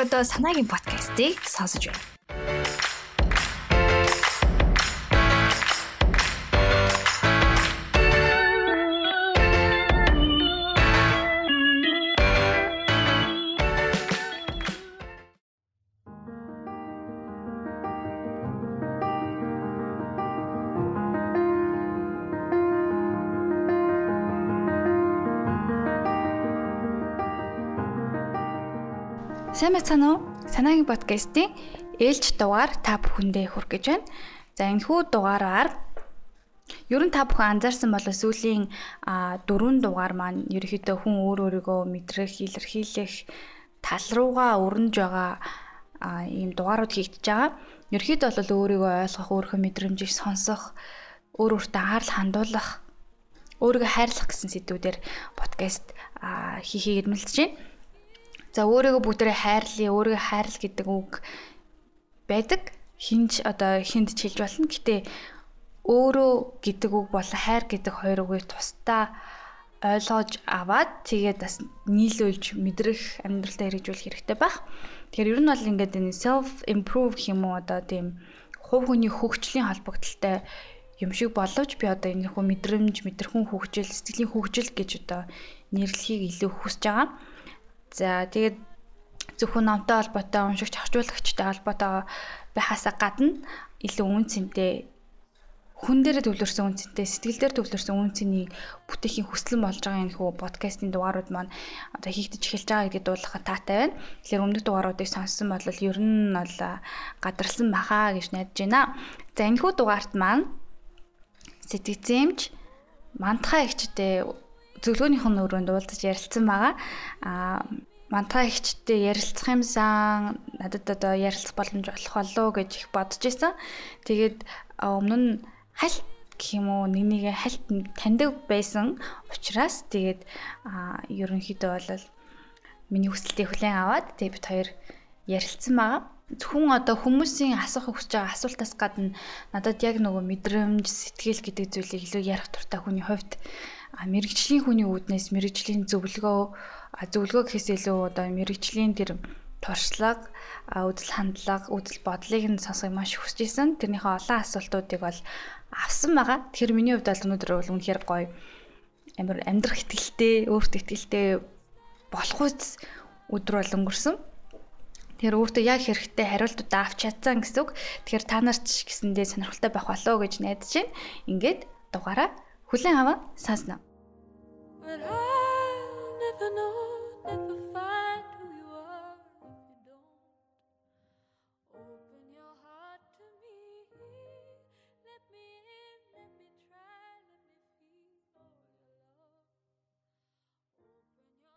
одоо санаагийн подкастыг сонсож байна. Сайн байцгаана уу? Санаагийн подкастын ээлж дугаар та бүхэндээ хүрэх гэж байна. За энэхүү дугаараар ер нь та бүхэн анзаарсан бол сүүлийн дөрвөн дугаар маань ерөөхдөө хүн өөр өөрийгөө мэдрэх, илэрхийлэх тал руугаа өрнөж байгаа ийм дугаарууд хийгдэж байгаа. Ерөөхдөө бол өөрийгөө ойлгох, өөрийнхөө мэдрэмжийг сонсох, өөр өөртөө анхаарал хандуулах, өөрийгөө хайрлах гэсэн сэдвүүдээр подкаст хийхийг эрмэлдэж байна. За өөрийгөө бүгдээрээ хайрлая, өөрийгөө хайрл гэдэг үг байдаг. Хинж одоо хинд ч хэлж болно. Гэтэ өөрөө гэдэг үг болон хайр гэдэг хоёр үгийг тусдаа ойлгож аваад тэгээд бас нийлүүлж мэдрэх амьдралдаа хэрэгжүүлэх хэрэгтэй байх. Тэгэхээр ер нь бол ингээд энэ self improve уу одоо тийм хувь хүний хөгжлийн холбогдлолтой юм шиг боловч би одоо энэ хүү мэдрэмж, мэдрэхүн хөгжил, сэтгэлийн хөгжил гэж одоо нэрлэхийг илүү хүсэж байгаа. За тэгээд зөвхөн номтой холбоотой уншигч орчуулагчтай холбоотой байхаасаа гадна илүү үн цэнтэй хүн дээрээ төвлөрсөн үн цэнтэй сэтгэл дээр төвлөрсөн үн цэнийг бүтээхийн хүсэлэн болж байгаа энэ хүү подкастын дугаарууд маань одоо хийгдэж эхэлж байгаа гэдгийг дуулгахад таатай байна. Тэгэхээр өмнөх дугааруудыг сонссон бол ер нь бол гадарлсан баха гэж найдаж байна. За энэ хүү дугаарт маань сэтгцэмж мантхаа ихчтэй зөвлөгөөнийх нь өрөөнд уулзаж ярилцсан байгаа. Аа мантаа ихчтэй ярилцах юмсан надад одоо ярилцах боломж олох болов гэж их бодож исэн. Тэгээд өмнө нь хальт гэх юм уу нэг нэгэ хальт таньдаг байсан учраас тэгээд ерөнхийдөө бол миний хүсэлтийг хүлээн аваад тэгээд бид хоёр ярилцсан байгаа. Зөвхөн одоо хүмүүсийн асуух хүсэж байгаа асуултаас гадна надад яг нөгөө мэдрэмж, сэтгэл гэдэг зүйлийг илүү ярих туртай хүний хувьд мэрэгжлийн хүний үүднээс мэрэгжлийн зөвлөгөө зөвлөгөө гэхээс илүү одоо мэрэгжлийн тэр туршлага, үдэл хандлага, үдэл бодлыг нь сонсохыг маш хүсэж исэн. Тэрнийхээ олон асуултуудыг бол авсан байгаа. Тэгэхээр миний хувьд бол өнөөдөр бол үнэхээр гоё амар амьдрах ихтэлтэй, өөртөө ихтэлтэй болох үз өдөр бол өнгөрсөн. Тэгэхээр өөртөө яг хэрэгтэй хариултуудаа авч чадсан гэсэн үг. Тэгэхээр та нарт ч гэсэндээ сонирхолтой байх болоо гэж найдаж байна. Ингээд дугаараа Хүлэн аваа сонсноо.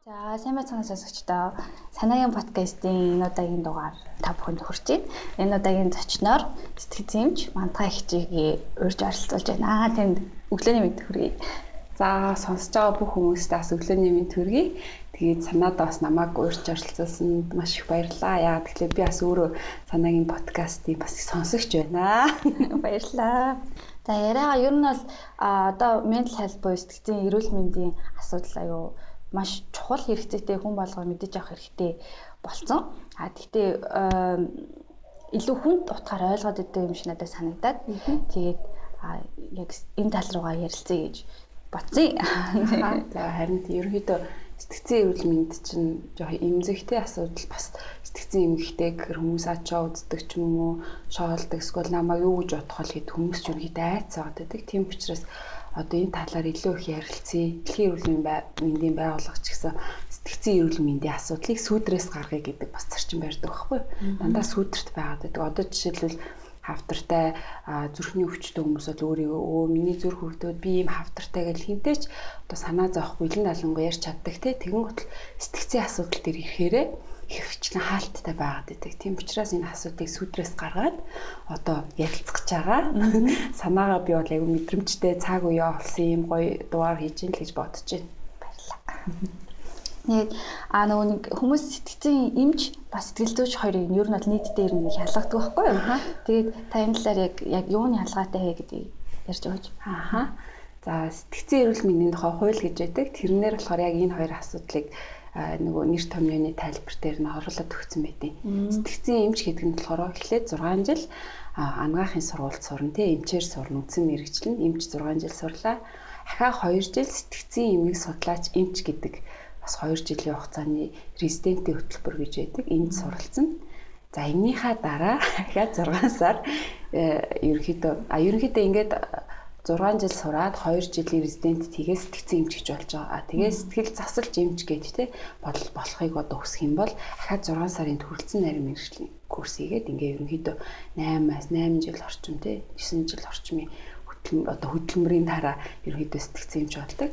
За сайн байцгаана сонсогчдоо. Санаагийн подкастын энэ удаагийн дугаар та бүхэнд хүрч байна. Энэ удаагийн зочноор сэтгэл зэмж мантаа хичээгээ урьж оролцуулж байна. Аа тэнд өглөөний мэд хүргэе. За сонсож байгаа бүх хүмүүстээ бас өглөөний мэд хүргэе. Тэгээд санаадаа бас намайг урьж оролцуулсанд маш их баярлалаа. Яагаад гэвэл би бас өөрөө санаагийн подкастыг бас сонсогч байна. Баярлалаа. За яриага ер нь бол одоо ментал буюу сэтгцийн эрүүл мэндийн асуудал аюу маш чухал хэрэгцээтэй хүн болгоо мэдэж авах хэрэгтэй болцсон. А тэгтээ илүү хүнд утгаар ойлгоод идэв юм шиг надад санагдаад. Тэгээд яг энэ тал руугаа ярилцъя гэж. За харин ерөнхийдөө сэтгцэн эрүүл мэнд чинь жоохон эмзэгтэй асуудал бас сэтгцэн эмгэгтэй гэхэр хүмүүс ачаа үздэг ч юм уу шоолдог эсвэл намайг юу гэж бодох вэ гэд хүмүүс ч ерөнхийдөө айцаад байдаг. Тийм учраас одоо энэ талаар илүү их ярилцъя. Дэлхийн эрүүл мэндийн байгууллага ч гэсэн сэтгцэн эрүүл мэндийн асуудлыг сүүдрээс гаргая гэдэг бас зарчим барьдаг байхгүй юу? Дандаа сүүдэрт байгаад байдаг. Одоо жишээлбэл хавтартай зүрхний өвчтөй хүмүүс бол өөрийгөө өө миний зүрх хөвдөөд би ийм хавтартай гэж хинтээч одоо санаа зовох бэлэн далангуу ярьж чаддаг те тэгэн гутал сэтгцийн асуудал төр ирэхээрээ хөвчлэн хаалттай байгаад байдаг. Тийм учраас энэ асуудыг сүдрээс гаргаад одоо ярилцах гэж байгаа. Санаагаа би бол аягүй мэдрэмжтэй цаг үе олсон юм гоё дугаар хийж ин л гэж бодож байна. Баярлалаа. Тэгээд а нөгөө нэг хүмүүс сэтгцэн имж бас сэтгэл зүйч хоёрыг нь ер нь бол нийтдээ ер нь ялгадаг байхгүй юу? Тэгээд та энэ талаар яг яг юуны ялгаатай вэ гэдгийг ярьж өгөөч. Ааха. За сэтгцэн эрүүл мэндийн тухай хууль гэж байдаг. Тэрнээр болохоор яг энэ хоёр асуудлыг нөгөө нэр томьёоны тайлбар дээр нь оруулаад өгсөн байдیں۔ Сэтгцийн эмч гэдэг нь болохоор эхлээд 6 жил анагаахын сургуульд сурна тий эмчээр сурна үндсэн мэрэгчлэн эмч 6 жил сурлаа. Ахаа 2 жил сэтгцийн эмийг судлаач эмч гэдэг бас 2 жилийн хугацааны резидентийн хөтөлбөр гэж байдаг. Энд суралцсан. За эннийхаа дараа дахиад 6 сар э, ерөнхийдөө а ерөнхийдөө ингээд 6 жил сураад 2 жилийн резидент тгээс сэтгцэн эмч гэж болж байгаа. А тгээс сэтгэл засалж эмч гэж те бодол болохыг одоо хүсэх юм бол дахиад 6 сарын төрөлцсөн нарийн мэрэгжлийн курс хийгээд ингээ ерөнхийдөө 8-аас 8 жил орчим те 9 жил орчмын хөтөлбөр одоо хөтөлбөрийн дараа ерөнхийдөө сэтгцэн эмч болдог.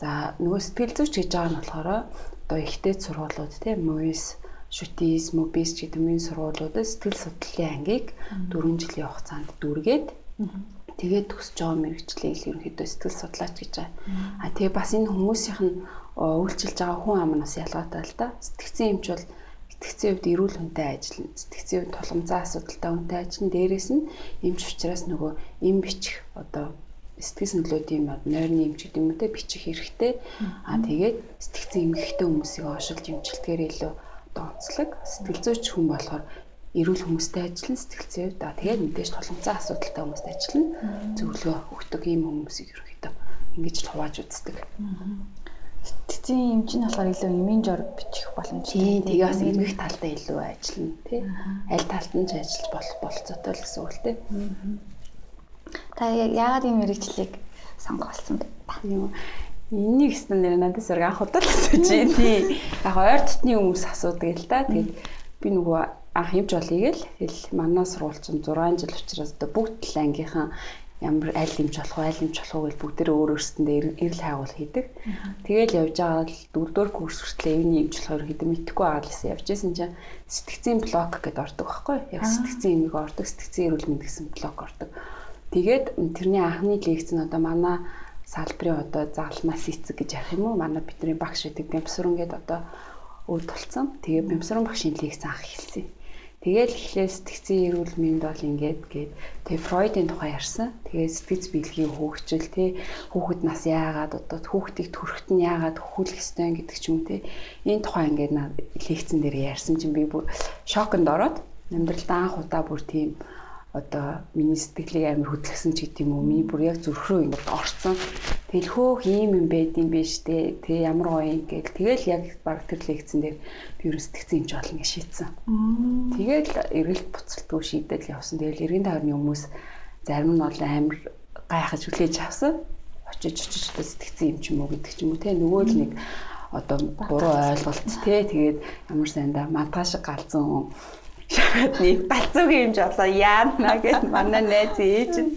За нөгөө сэтгэл зүйч гэж байгаа нь болохоор одоо ихтэй сургуулиуд те МОИС шүтис, мобис гэдэг мэт сургуулиудад сэтгэл судлалын ангийг 4 жилийн хугацаанд дүүргээд тэгээд төгсөж байгаа мэрэгчлээ ил ерөнхийдөө сэтгэл судлаач гэж байгаа. А тэгээ бас энэ хүмүүсийнх нь үйлчилж байгаа хүн амнаас ялгаатай л да. Сэтгцэн эмч бол сэтгцэн хувьд эрүүл хүнтэй ажиллана. Сэтгцэн хувьд тулгамзаа асуудалтай хүнтэй ажиллана. Дээрээс нь эмч учраас нөгөө эм бичих одоо сэтгэл сандлуудын нойрны эмч гэдэг юм уу те бичих хэрэгтэй. А тэгээд сэтгцэн эмгэгтэй хүмүүсийг ошилж эмчилдэгээр илүү одоо онцлог сэтгэл зүйч хүн болохоор эрүүл хүмүүстэй ажиллана сэтгэл зүйд да тэгээд мэдээж толгомцоо асуудалтай хүмүүстэй ажиллана зөвлөгөө өгдөг ийм хүмүүсийг ерөөхдөө ингэж л хувааж үздэг. Сэтгцийн эмч нь болохоор илүү эмийн жор бичих боломжтой. Тэгээ бас эмгэх талдаа илүү ажиллана тий. Аль талд нь ч ажиллаж болох болцоотой л гэсэн үг л тий. Та яагаад ийм мэрэгчлийг сонгох болсон бэ? Энийг гэсэн нэр надад сэрэг анх удаа л асууж байна. Яг ойр дотны хүмүүс асуудаг л да. Тэгээд би нөгөө анх юмж болъё гэл тэгэл манай сургуульчин 6 жил учраас одоо бүгд л ангийнхан ямар аль юмч болох вэ аль юмч болох вэ гэж бүгдээ өөр өөрсөндөө эрэл хайгуул хийдэг. Тэгэл явж байгаа л дөрөвдүгээр курс хүртэл эвний юмч болохоор хэдэн мэдхгүй байгаа л явж исэн чинь сэтгцийн блок гэдээ ордог байхгүй яг сэтгцийн юмыг ордог сэтгцийн эрүүл мэнд гэсэн блок ордог. Тэгээд тэрний анхны лекц нь одоо манай салбарын одоо загалмаас эцэг гэж ярих юм уу манай бидний багш гэдэг бямсрын гээд одоо өвд толцсон. Тэгээ бямсрын багшийн лекц анх хэлсэн. Тэгэл эхлээд сэтгцийн эрүүл мэнд бол ингээд гээд тэгээ Фройдын тухай ярьсан. Тэгээ сэтгэц биелгийн хөгжил тий хүүхэд нас яагаад одоо хүүхдийг төрөхт нь яагаад хөхүүлэх ёстой гэдэг ч юм тий. Энэ тухай ингээд лекцэн дээр ярьсан чинь би бүр шоконд ороод амьдралдаа анх удаа бүр тийм одоо миний сэтгэлийг амар хөдөлгсөн ч гэдэм үү миний бүр яг зүрх рүү ингээд орцсон. Тэгэл хөөх ийм юм байдсан биш үү? Тэгээ ямар гоё юм гээл тэгэл яг баг тэр лекцэн дээр би юу сэтгцэн юмч болно гэж шийдсэн. Тэгэл эргэлт буцалтгүй шийдэл явсан. Тэгэл эргэн тойрны хүмүүс зарим нь бол амар гайхаж хүлээж авсан. Очиж очиж сэтгцэн юм ч юм уу гэдэг ч юм уу те нөгөө л нэг одоо буруу ойлголт те тэгээд ямар сайндаа мантаа шиг галзуу шахадны галзуугийн хэмж болоо яана гэж манай найз ээж нь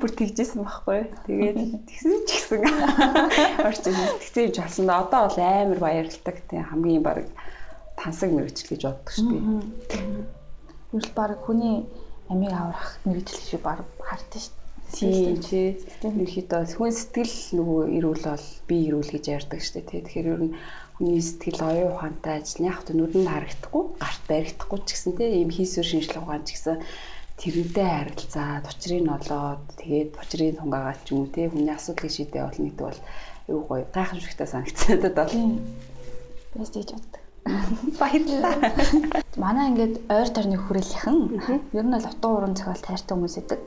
бүр тэгжсэн байхгүй. Тэгээд тэгсэн ч гэсэн орчин хэмж болсон. Одоо бол амар баярлагдав. Тэг хамгийн баг тансаг мэрэгчл гэж боддог шүү дээ. Юу баг хүний амийг аврах мэрэгчл шиг баг хартсан шүү Тийм тий. Ерөнхийдөө хүн сэтгэл нөгөө эрүүл бол би эрүүл гэж ярьдаг шүү дээ. Тэгэхээр ер нь хүний сэтгэл оюун ухаантай ажил яг ч нүдэнд харагдахгүй, гарт баригдахгүй ч гэсэн тийм ийм хийсвэр шинжилгээ ухаан ч гэсэн тэрнтэй харилцаад учрыг нь олоод тэгээд учрыг тунгаагаад ч юм уу тийм хүний асуудлыг шийдээ болно гэдэг бол айгүй гоё гайхамшигтай санагдсан надад бол. Бэс тийж боддог. Баярлалаа. Манай ингээд ойр тойрны хүрээлийнхэн ер нь бол утга уран зохиол тайртай хүмүүс идэг.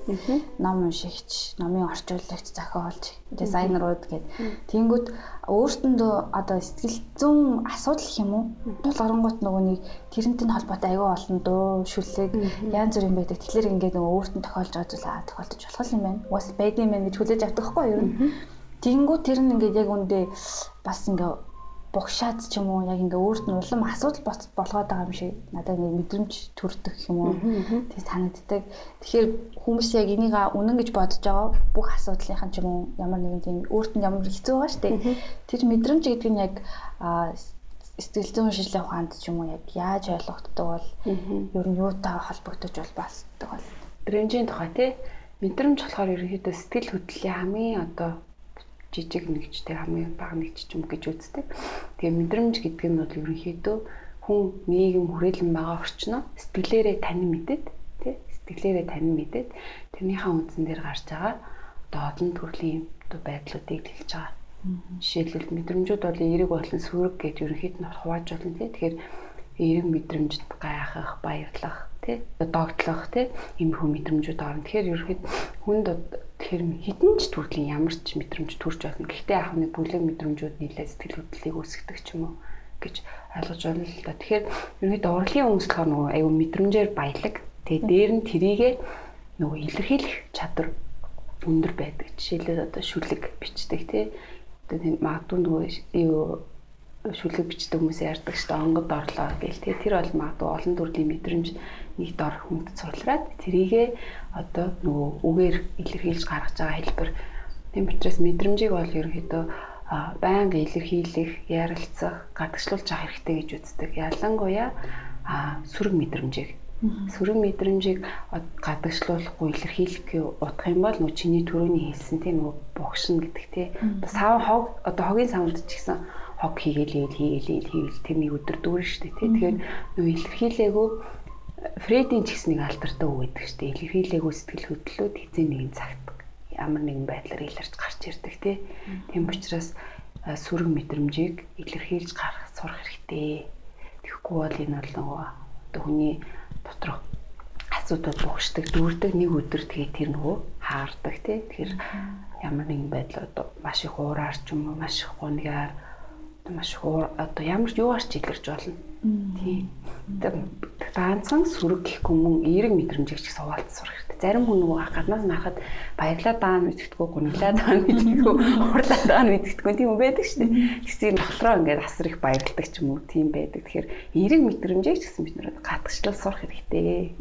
Ном уншигч, номын орчуулагч, зохиолч, дизайнерууд гэд. Тэнгүүд өөртөндөө одоо сэтгэл зүйн асуудал юм уу? Тулгарангуут нөгөө нэг тэрнтэй холбоотой аюу олон дуу, шүлэг янз бүр юм байдаг. Тэгэхээр ингээд нөгөө өөртөө тохиолж байгаа зүйл аа тохиолдож болох юм байна. Уус байдсан юм гэж хүлээж авдаг хгүй юу? Тэнгүүд тэр нь ингээд яг үндэ бас ингээд бугшаад ч юм уу яг ингээ өөрт нь улам асуудал болгоод байгаа юм шиг надад нэг мэдрэмж төрдөг юм уу? Тэг санагддаг. Тэгэхээр хүмүүс яг энийг үнэн гэж бодож байгаа бүх асуудлынхан ч юм уу ямар нэгэн тийм өөрт нь ямар хэцүү байгаа шүү дээ. Тэр мэдрэмж гэдэг нь яг сэтгэл зүйн шинжилгээ ухаанд ч юм уу яг яаж ойлгогддог бол ер нь юутай холбогдож бол басдаг бол? Мэдрэмжийн тухай тий мэдрэмж болохоор ерөнхийдөө сэтгэл хөдлөлийн хамгийн одоо жижиг нэгжтэй хамгийн бага нэгж ч юм гэж үздэг. Тэгээ мэдрэмж гэдэг нь бол ерөнхийдөө хүн нийгэм хүрээлэн байгаа орчноо сэтгэлээрээ танин мэдээд тий сэтгэлээрээ танин мэдээд тэрнийхээ үндсэн дээр гарч байгаа одоо олон төрлийн байдлуудыг хэлж байгаа Жишээлбэл мэдрэмжүүд бол эерэг болон сүрэг гэж ерөнхийд нь хувааж болно тий. Тэгэхээр эерэг мэдрэмжид гайхах, баярлах, тий, догтлох, тий, иймэрхүү мэдрэмжүүд орно. Тэгэхээр ерөнхийд хүнд тэгэхээр хідэн ч төрлийн ямар ч мэдрэмж төрж болно. Гэхдээ нэг бүлэг мэдрэмжүүд нийлээ сэтгэл хөдлөлийг үүсгдэг ч юм уу гэж ойлгож байна л да. Тэгэхээр ерөнхийд урлагийн хүмүүс болохоор нөгөө аюу мэдрэмжээр баялаг. Тэгээ дээр нь трийгээ нөгөө илэрхийлэх чадвар өндөр байдаг. Жишээлбэл одоо шүлэг бичдэг тий одоо магадгүй нөгөө юу шүлэг бичдэг хүмүүс ярьдаг шүү дээ онгод орлоо гэл тий тэр бол магадгүй олон төрлийн мэдрэмж нэг дор хүнд цуглараад тэрийгээ одоо нөгөө үгээр илэрхийлж гаргаж байгаа хэлбэр тийм учраас мэдрэмжийг бол ерөнхийдөө байнга илэрхийлэх, ярилцах, гадагшлуулж авах хэрэгтэй гэж үздэг. Ялангуяа сүрэг мэдрэмжийг Сүрэг мэдрэмжийг гадагшлуулахгүй илэрхийлэхгүй утгах юм бол нөө чиний төрөний хэлсэн тийм нөө богшин гэдэг тийм сав хог одоо хогийн савнд ч гэсэн хог хийгээл хийгээл хийгээл тэрний өдөр дүүрэн шүү дээ тийм тэгэхээр нөө илэрхийлээгөө Фредийн ч гэсэн нэг алдартай үг гэдэг шүү дээ илэрхийлээгөө сэтгэл хөдлөлүүд эзэн нэгэн цагт ямар нэгэн байдлаар илэрч гарч ирдэг тийм учраас сүрэг мэдрэмжийг илэрхийлж гарах сурах хэрэгтэй. Тэгэхгүй бол энэ бол нөгөө хүний доторх асуудал бугшдаг дүүрдэг нэг өдөр тэгээ тэр нөгөө хаардаг тий тэгэхээр ямар нэгэн байдлаар одоо маш их уураар ч юм уу маш их гунигаар маш их одоо ямар ч юугаар ч илэрч болно тий. Ганцхан сүрэг гэхгүй мөн эерэг мэдрэмжийг ч суулт сурах хэрэгтэй. Зарим хүн нөгөө гаднаас нарахад баярлаа даана мэдгэдэггүй гуниглаа даана мэдгэдэггүй уурлаа даана мэдгэдэггүй тийм үү байдаг шүү дээ. Тэгсээр дотроо ингээд асар их баярладаг ч юм уу тийм байдаг. Тэгэхээр эерэг мэдрэмжийг ч гэсэн бид нэр гатгчлал сурах хэрэгтэй.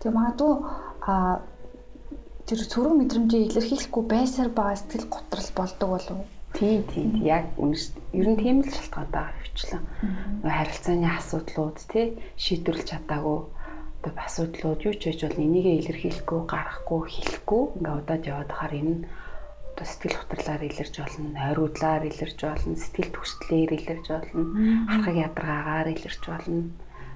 Тэг магадгүй а тэр сүрэг мэдрэмжийг илэрхийлэхгүй байсаар байгаа сэтгэл готрол болдог болов Тий, тий. Яг үнэс ер нь тийм л шалтгаантай хвчлэн. Нөгөө харилцааны асуудлууд тий шийдвэрлэж чадаагүй одоо асуудлууд юу ч хийж бол энийгээ илэрхийлэхгүй, гаргахгүй, хэлэхгүй ингээ удаад яваад хахаар энэ одоо сэтгэл хөдлөлөөр илэрж болно, ойруудлаар илэрж болно, сэтгэл түстлээр илэрж болно, харахыг ядаргаагаар илэрж болно.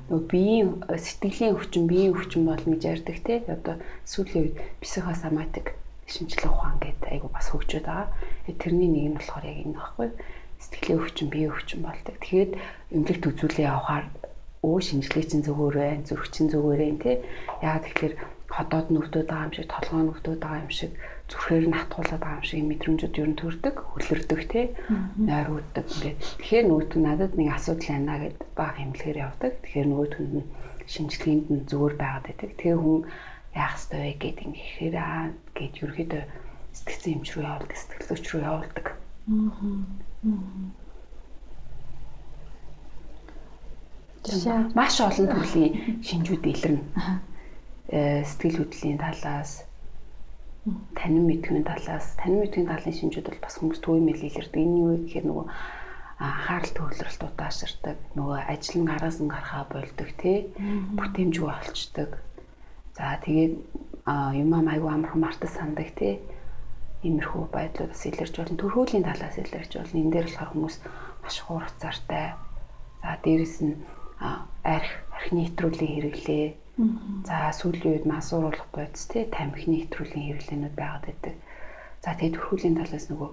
Нөгөө биеийн сэтгэлийн өвчин, биеийн өвчин болно гэж ярьдаг тий. Одоо сүүлийн үед психосоматик шинжилгээ ухаан гэдэг айгу бас хөгжөөд байгаа. Тэрний нэг нь болохоор яг энэ баггүй сэтгэлийн өвчин, биеийн өвчин болдог. Тэгээд эмнэлэгт үзүүлээ явахаар өө шинжилгээ чинь зүгээр байна, зүрх чинь зүгээр байна тий. Яг тэгэхээр ходоод нь өвдөд байгаа юм шиг, толгой нь өвдөд байгаа юм шиг, зүрхээр нь хатгуулаад байгаа юм шиг мэдрэмжүүд ер нь төрдөг, хөлөрдөг тий. Нойрууддаг ингээд. Тэгэхээр нөгөөт нь надад нэг асуудал байна гэд баг эмнэлгээр явдаг. Тэгэхээр нөгөөт нь шинжилгээнд нь зүгээр байгаад байдаг. Тэгээ хүн яах ёстой вэ гэд ингэхээр аа гэд ерөөдөө сэтгцэн эмч рүү явуулдаг, сэтгэлзүйч рүү явуулдаг. Аа. Маш олон төрлийн шинжүүд илэрнэ. Э сэтгэл хөдлөлийн талаас танин мэдхийн талаас танин мэдхийн талын шинжүүд бол бас хүмүүс төвийн мэл илэрдэг. Энэ юу гэхээр нөгөө анхаарал төвлөрөлт удаашрдаг, нөгөө ажил нь араас нь гарахаа болдог тий. Бүтэмжгүй болчдөг За тэгээд юмаа айгүй амархан мартаж сандаг тий. Иймэрхүү байдлууд бас илэрч болно. Төрхөөлийн талаас илэрч болно. Энэ дээр болохоор хүмүүс маш хуурцаартай. За дээрэс нь арх арх нейтруулийн хэрэглээ. За сүүлийн үед масууруулах бодис тий тамхи нейтруулийн хэрэглээнүүд байгаад байдаг. За тэгээд төрхөөлийн талаас нөгөө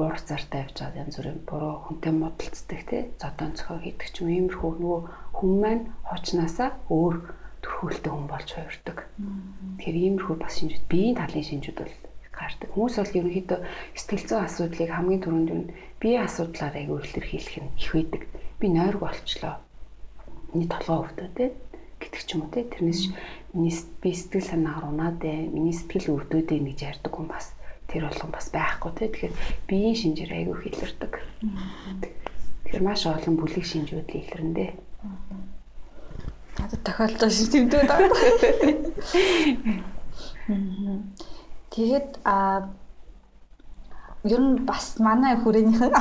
уур цаартай явж байгаа янз бүрийн буруу хүнтэй модалцдаг тий зодон цохоо хийдэг ч юм иймэрхүү нөгөө хүн маань хуучнаасаа өөр төрхөөлтэй хүн болж хувирдаг. Тэгэхээр иймэрхүү бас шинжүүд биеийн талын шинжүүд бол гардаг. Хүмүүс бол ерөнхийдөө сэтгэл зүйн асуудлыг хамгийн түрүүнд нь биеийн асуудлаар аяг үйлдвэрлэх нь их байдаг. Би нойрог болчлоо. Миний толгой өвдөө те гэдэг ч юм уу те. Тэрнээс миний би сэтгэл санаагаар унаад ээ. Миний сэтгэл өвдөөд ээ гэж ярьдаг хүн бас тэр болгон бас байхгүй те. Тэгэхээр биеийн шинжээр аяг их илэрдэг. Тэгэхээр маш олон бүлэг шинжүүд илэрнэ. Надад тохиолдсон шиг тэмдэгд Тэгээд а ер нь бас манай хүрээнийхэн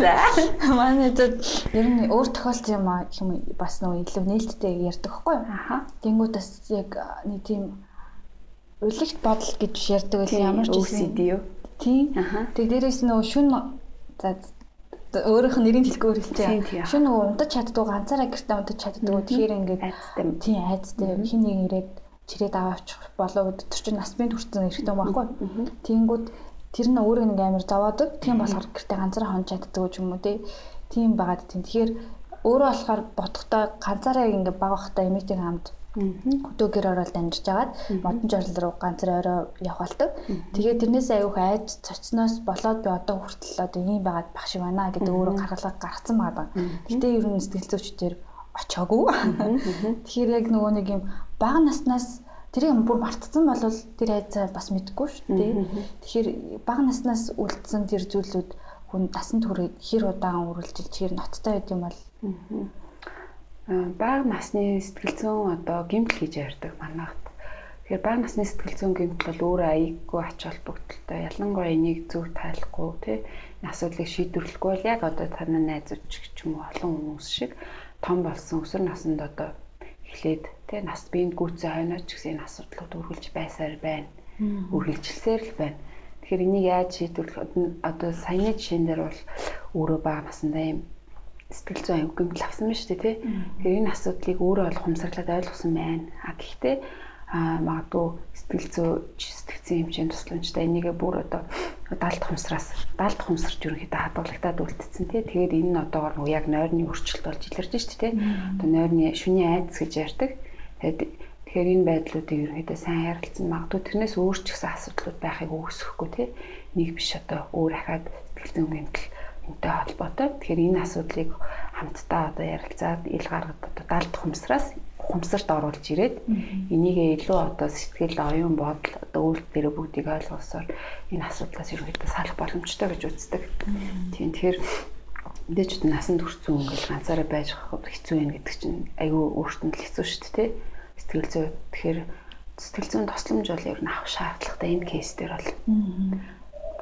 за манай зөв ер нь өөр тохиолдсон юм а юм бас нөгөө илүү нээлттэй ярьдаг хгүй юу. Аха. Тэнгүүд бас яг нэг тийм улигт бодол гэж ярьдаг байсан ямар ч OCD юу? Тийм. Тэг дээрээс нөгөө шүн за өөрийнх нь нэрийн хэлхөөр хэлчихэ. Шүн нөгөө унтаж чаддгүй ганцаараа гэртээ унтаж чаддгүй. Тэгэхээр ингээд. Тийм айцтай. Хин нэг ирээд чирээд аваачих болоо өдөр чинь нас бий төрсэн эрэгтэй юм байхгүй. Тэнгүүд тэр нь өөрийг нэг амар зовоодог. Тийм болохоор гэртээ ганцаараа хонж чаддаг ч юм уу тий. Тийм байгаад тийм. Тэгэхээр өөрөө болохоор бодохдоо ганцаараа ингээ баг бахтай эмэгтэй хамт Хөдөө гэр оролт амьдарч агаад модон жорлол руу ганцар орой явах болдог. Тэгээд тэрнээс аюух айж цоцсноос болоод би одоо хүртэл одоо ийм байгаад баг шиг байна гэдэг өөрөө гаргалгаа гаргацсан байгаа. Гэтэ ер нь сэтгэл зүйчдэр очоогүй. Тэгэхээр яг нөгөө нэг юм бага наснаас тэрийг бүр мартцсан бол тэр айцаа бас мэдгүй шүү дээ. Тэгэхээр бага наснаас үлдсэн тэр зүйлүүд хүн дасан турыг хэр удаан үргэлжилж хэр ноцтой байд юм бол бага насны сэтгэл зүйн одоо гэмтэл гэж ярьдаг манайхад. Тэгэхээр бага насны сэтгэл зүйн гэмтэл бол өөрөө аяггүй ач холбогдолтой. Ялангуяа энийг зөв тайлахгүй тий асуудлыг шийдвэрлэхгүй бол яг одоо танай найзууч ч юм уу олон хүмүүс шиг том болсон өсвөр наснд одоо эхлээд тий нас биед гүцээ хойноч гэсэн энэ асуудлууд үргэлж байсаар байна. Үргэлжилсээр л байна. Тэгэхээр энийг яаж шийдвэрлэх одоо саяны жишээн дээр бол өөрөө бага насндаа юм сэтгэл зүйн аюул гэмтэл авсан байна шүү дээ тий. Тэгэхээр энэ асуудлыг өөрөө олох хумсарлаад ойлгосон байна. А гэхдээ а магадгүй сэтгэл зүй сэтгцэн хэмжээнд тусламжтай энийгээ бүр одоо даалт хумсраас даалт хумсарч ерөнхийдөө хадгалагдаад үлдсэн тий. Тэгээд энэ нь одоогор нөгөө яг нойрны өөрчлөлт болж илэрж шүү дээ тий. Одоо нойрны шүний айдас гэж ярьдаг. Тэгээд тэгэхээр энэ байдлуудыг ерөнхийдөө сайн ярилцсан магадгүй тэрнээс өөр ч гэсэн асуудлууд байхыг үүсэхгүй тий. Нэг биш одоо өөр ахаад сэтгэл зүйн гэмтэл энтэй холбоотой. Тэгэхээр энэ асуудлыг хамтдаа одоо ярилцаад ил гаргад одоо даалт хумсраас хумсарт оруулж ирээд энийгээ илүү одоо сэтгэл оюун бодол одоо үйлдэл бүгдийг ойлгосоор энэ асуудлаас ерөнхийдөө салах боломжтой гэж үздэг. Тийм тэгэхээр мэдээч насанд хүрсэн ингээл ганцаараа байж хахад хэцүү юм гэдэг чинь айгүй өөртөнд л хэцүү шүү дээ. Сэтгэл зүй тэгэхээр сэтгэл зүйн тусламж бол ер нь авах шаардлагатай энэ кейс дээр бол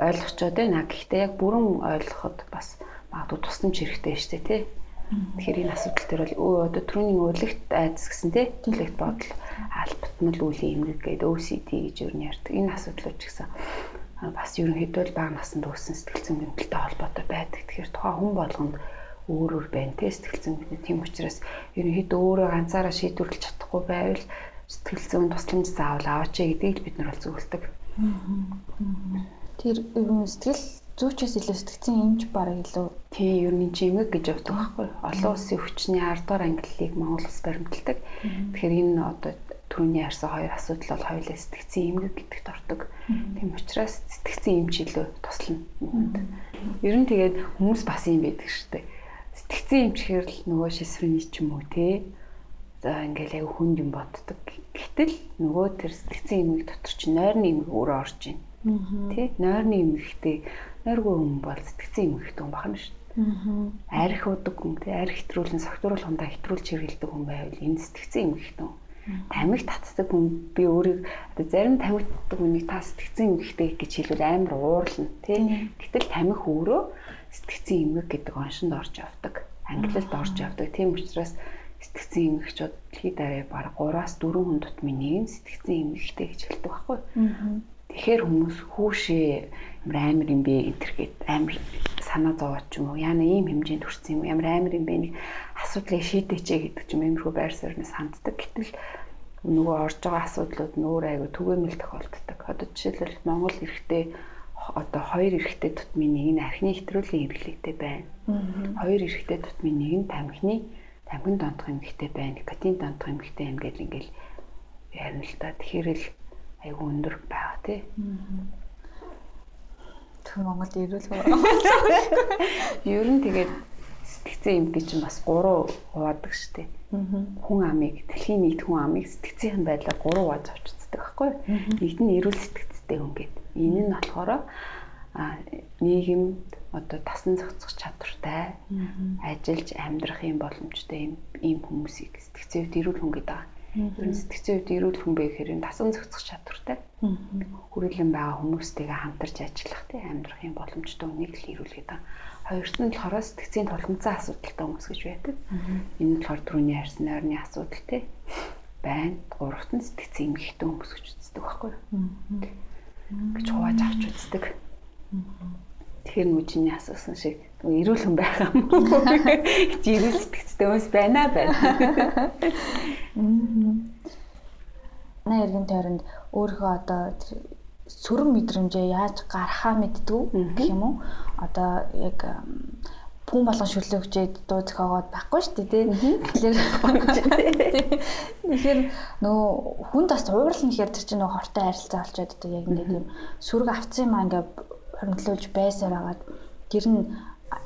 ойлгочоод байна. Гэхдээ яг бүрэн ойлгоход бас магадгүй тусламж хэрэгтэй шүү дээ, тий. Тэгэхээр энэ асуудал дээр бол одоо түрүүний өвлөгт айдас гэсэн тий төлөгт бодол албатмал үлийн эмгэг гэдэг OCD гэж юу нь ярьдаг. Энэ асуудлууд ч гэсэн бас ерөнхийдөө л бага наснд үүссэн сэтгэл зүйн гэмтэлтэй холбоотой байдаг. Тэгэхээр тухайн хүн болгонд өөр өөр байна тий сэтгэл зүйн гэмтэл. Тийм учраас ерөнхийдөө өөрөө ганцаараа шийдвэрлэж чадахгүй байвал сэтгэл зүйн тусламж заавал аваач гэдгийг бид нар бол зөвлөдөг. Тэр сэтгэл зүүчээс илүү сэтгцэн эмч бараг илүү тий ер нь чимэг гэж явдаг байхгүй олон улсын хүчний 10 дугаар ангиллыг Монгол улс баримталдаг. Тэгэхээр энэ одоо түрүүний ярьсан хоёр асуудал бол хоёулаа сэтгцэн эмгэг гэдэгт ордог. Тийм учраас сэтгцэн эмч илүү туслана. Ер нь тэгээд хүмүүс бас юм байдаг шүү дээ. Сэтгцэн эмч гэхэр л нөгөө шизофрени ч юм уу те. За ингээл яг хүнд юм боддог. Гэтэл нөгөө тэр сэтгцэн эмгэг дотор ч нойрны эмгэг өөрөө орж ийн. Тэ нойрны эмгэгтэй нойргүй хүн бол сэтгцэн эмгэгтэй хүн бахна шүү дээ. Арх удаг хүн тэ арх хэтрүүлэн согтууруулах хундаа хэтрүүлж хэрэгэлдэг хүн байвал энэ сэтгцэн эмгэгтэй хүн. Тамиг татдаг хүн би өөрийг одоо зарим тамиг татдаг хүнийг та сэтгцэн эмгэгтэй гэж хэлвэл амар уурлна тэ. Гэтэл тамиг өөрөө сэтгцэн эмгэг гэдэг оншинд орж явдаг. Англилд орж явдаг. Тийм учраас сэтгцэн эмгэгчүүд дэлхийд арай баг 3-аас 4 хүн тутмын нэг нь сэтгцэн эмгэгтэй гэж хэлдэг байхгүй. Тэгэхээр хүмүүс хүүшээ ямар амар юм бэ гэтэргээд амар санаа зовоод ч юм уу яна ийм хэмжээнд хүрсэн юм ямар амар юм бэ нэг асуудлыг шийдээч гэдэг ч юм иймэрхүү байр суурьнаас ханддаг. Гэтэл нөгөө орж байгаа асуудлууд нь өөр айгу түгээмэл тохиолддог. Одоо жишээлбэл Монгол эрэгтэй одоо хоёр эрэгтэй тутмын нэг нь архины хэтрүүлийн хэрэглээтэй байна. Хоёр эрэгтэй тутмын нэг нь тамхины тамхин донтох эмгэгтэй байна. Никотин донтох эмгэгтэй юм гэж ингээл ярина л та. Тэгэхээр л айгүй өндөр байгаа тий. Тэг Монголд ирүүл хөө. Ер нь тэгээд сэтгцэн юм гэж чинь бас 3 хуваадаг штеп. Хүн амыг дэлхийн нийт хүн амыг сэтгцийн байдлаар 3 хувааж авчирцдаг байхгүй юу? Нэгд нь эрүүл сэтгцтэй хүн гэдэг. Энэ нь болохоор а нийгэмд одоо тасан зохицох чадвартай ажиллаж амьдрах юм боломжтой юм хүмүүсийг сэтгцээвд эрүүл хүн гэдэг. Сэтгцэн үед эрүүл хүн бэ гэхээр дасан зохицох чадвартай. Хүрээлэн байгаа хүмүүстэйгээ хамтарч ажиллах тий амьдрах юм боломжтой үнийг л эрүүлгээд байгаа. Хоёрт нь болохоор сэтгцийн тулгымцсан асуудалтай хүмүүс гэж байдаг. Энэ нь болохоор түрүүний ярьсан ойрны асуудал тий байна. Гуравт нь сэтгцэн эмгэгтэй хүмүүс гэж үздэг байхгүй юу? гэж хувааж авч үздэг. Тэгэхээр нүжиний асуусан шиг эрүүл хүн байх юм эрүүл сэтгцтэй хүмүүс байна байна. Манай эргэн тойронд өөрийнхөө одоо сөрөг мэдрэмжээ яаж гарахаа мэддгүү гэх юм уу? Одоо яг хүн болгон шүрлэгчээд дуу зохиогоод байхгүй шүү дээ тий. Тэгэхээр тэгэхээр нөгөө хүнд бас уурлах нэхэр тэр чинь нөгөө хортой харилцаа болчиход одоо яг нэг юм сүрэг авцсан юм аа ингээ хоригдлуулж байсаар агаад тэр нь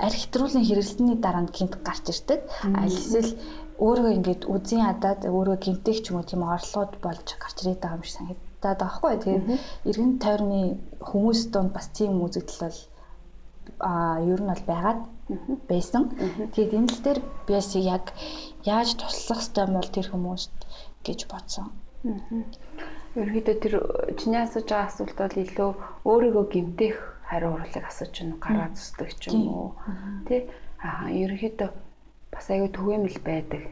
архитектурлын хэрэглэсний дараа нь гинт гарч ирдэг. Аль эсвэл өөрөө ингээд үзэн ядаад өөрөө гинтэх ч юм уу тийм орлогод болж гарч ирээд байгаа юм шиг санагдаад байгаа хгүй. Тэгээд эргэн тойрны хүмүүс донд бас тийм үзэгдэл бол а ер нь бол байгаад байсан. Тэгээд энэ л дээр би бас яг яаж туслах ёстой бол тэр хүмүүст гэж бодсон. Ерөнхийдөө тэр чиний асууж байгаа асуулт бол илүү өөрийгөө гимтэх хариу урлыг асууж байна гараа зүсдэг ч юм уу. Тэ? Аа ерөнхийдөө бас аягүй түгээмэл байдаг.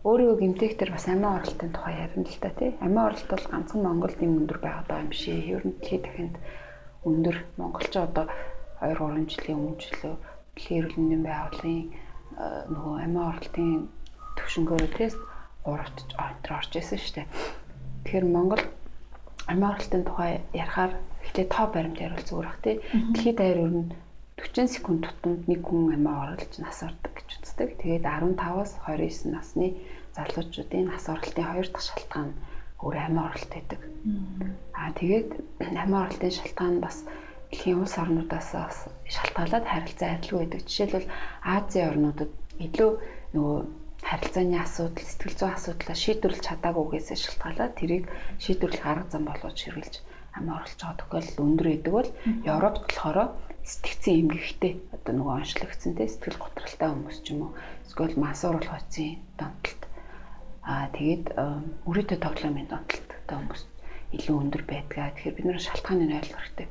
Өөрийгөө гимтэх тэр бас амиа оролтын тухай ярина л та тий. Амиа оролт бол ганцхан Монголд юм өндөр байгаад байгаа юм шиг. Ер нь дэлхийд дахинд өндөр монголч одоо 2 3 жилийн өмнө ч лөө дэлхийн эрүүл мэндийн байгууллагын нөгөө амиа оролтын төвшнгөөр тест 3-т онтор орж исэн шүү дээ. Тэгэхээр Монгол амиа оролтын тухай ярихаар ихтэй тоо баримт яривал зүгээр бах тий. Дэлхийд даяар ер нь 40 секунд тутамд нэг хүн амиа оруулж нас ордог гэж үздэг. Тэгээд 15-аас 29 насны залуучуудын нас оролтын хоёр дахь шалтгаан өөр амиа оролт байдаг. Аа тэгээд амиа оролтын шалтгаан бас дэлхийн улс орнуудаас шалтгаалаад харилцаа адилгүй байдаг. Жишээлбэл Азийн орнуудад илүү нөгөө харилцааны асуудал, сэтгэл зүйн асуудлаа шийдвэрлэж чадаагүйгээс шалтгаалаад тэрийг шийдвэрлэх арга зам болгож хэрэгжилж амиа байгаа тохиолдол өндөр байдаг бол Европт болохоор сэтгцэн эмгэгтэй одоо нөгөө онцлогдсон те сэтгэл готролтой хүмүүс ч юм уу эсвэл масуур болгоцсон донтолт аа тэгээд өрөөдөө тоглоомын донтолттой хүмүүс илүү өндөр байдгаа. Тэгэхээр бид нэр шалтгааныг ойлгох хэрэгтэй.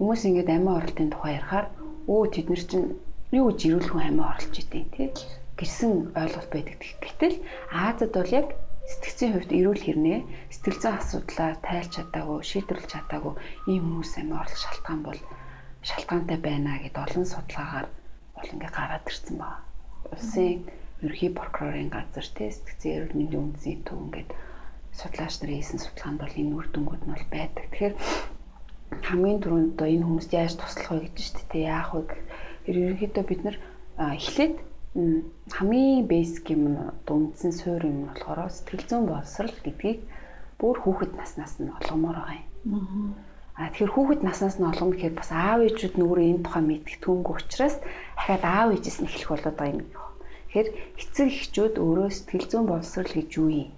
Хүмүүс ингээд амиа оролтын тухай ярихаар өө тэд нар чинь юу гэж ирүүл хүн амиа оруулж идэв тий гэсэн ойлголт байдаг. Гэтэл Азад бол яг сэтгцийн хувьд эрүүл хэрнээ сэтгэл зүйн асуудлаар тайлж чадаагүй, шийдвэрлэж чадаагүй ийм хүмүүс амиа оруулах шалтгаан бол шалтгаантай байна гэд олон судалгаагаар бол ингээ гараад ирсэн байна. Улсын ерхий прокурорын газар тий сэтгцийн эрүүл мэндийн үндэсний төв ингээд судлаач нарын хийсэн судалгаанд бол энэ үр дүнгууд нь бол байдаг. Тэгэхээр хамгийн түрүүнд одоо энэ хүмүүст яаж туслах вэ гэж шүү дээ. Яах вэ гэх. Ерөнхийдөө бид нар эхлээд хамгийн бейсик юм одоо үндсэн суурь юм болохоор сэтгэл зүйн боловсрал гэдгийг бүр хүүхэд наснаас нь олгомоор байгаа юм. А тэгэхээр хүүхэд наснаас нь олгоно гэхээр бас аав ээжүүд нүрээ энэ тухай мэдэх түнг учраас дахиад аав ээжээс нь эхлэх болоод байгаа юм. Тэгэхээр эцэг эхчүүд өөрөө сэтгэл зүйн боловсрал гэж юу юм?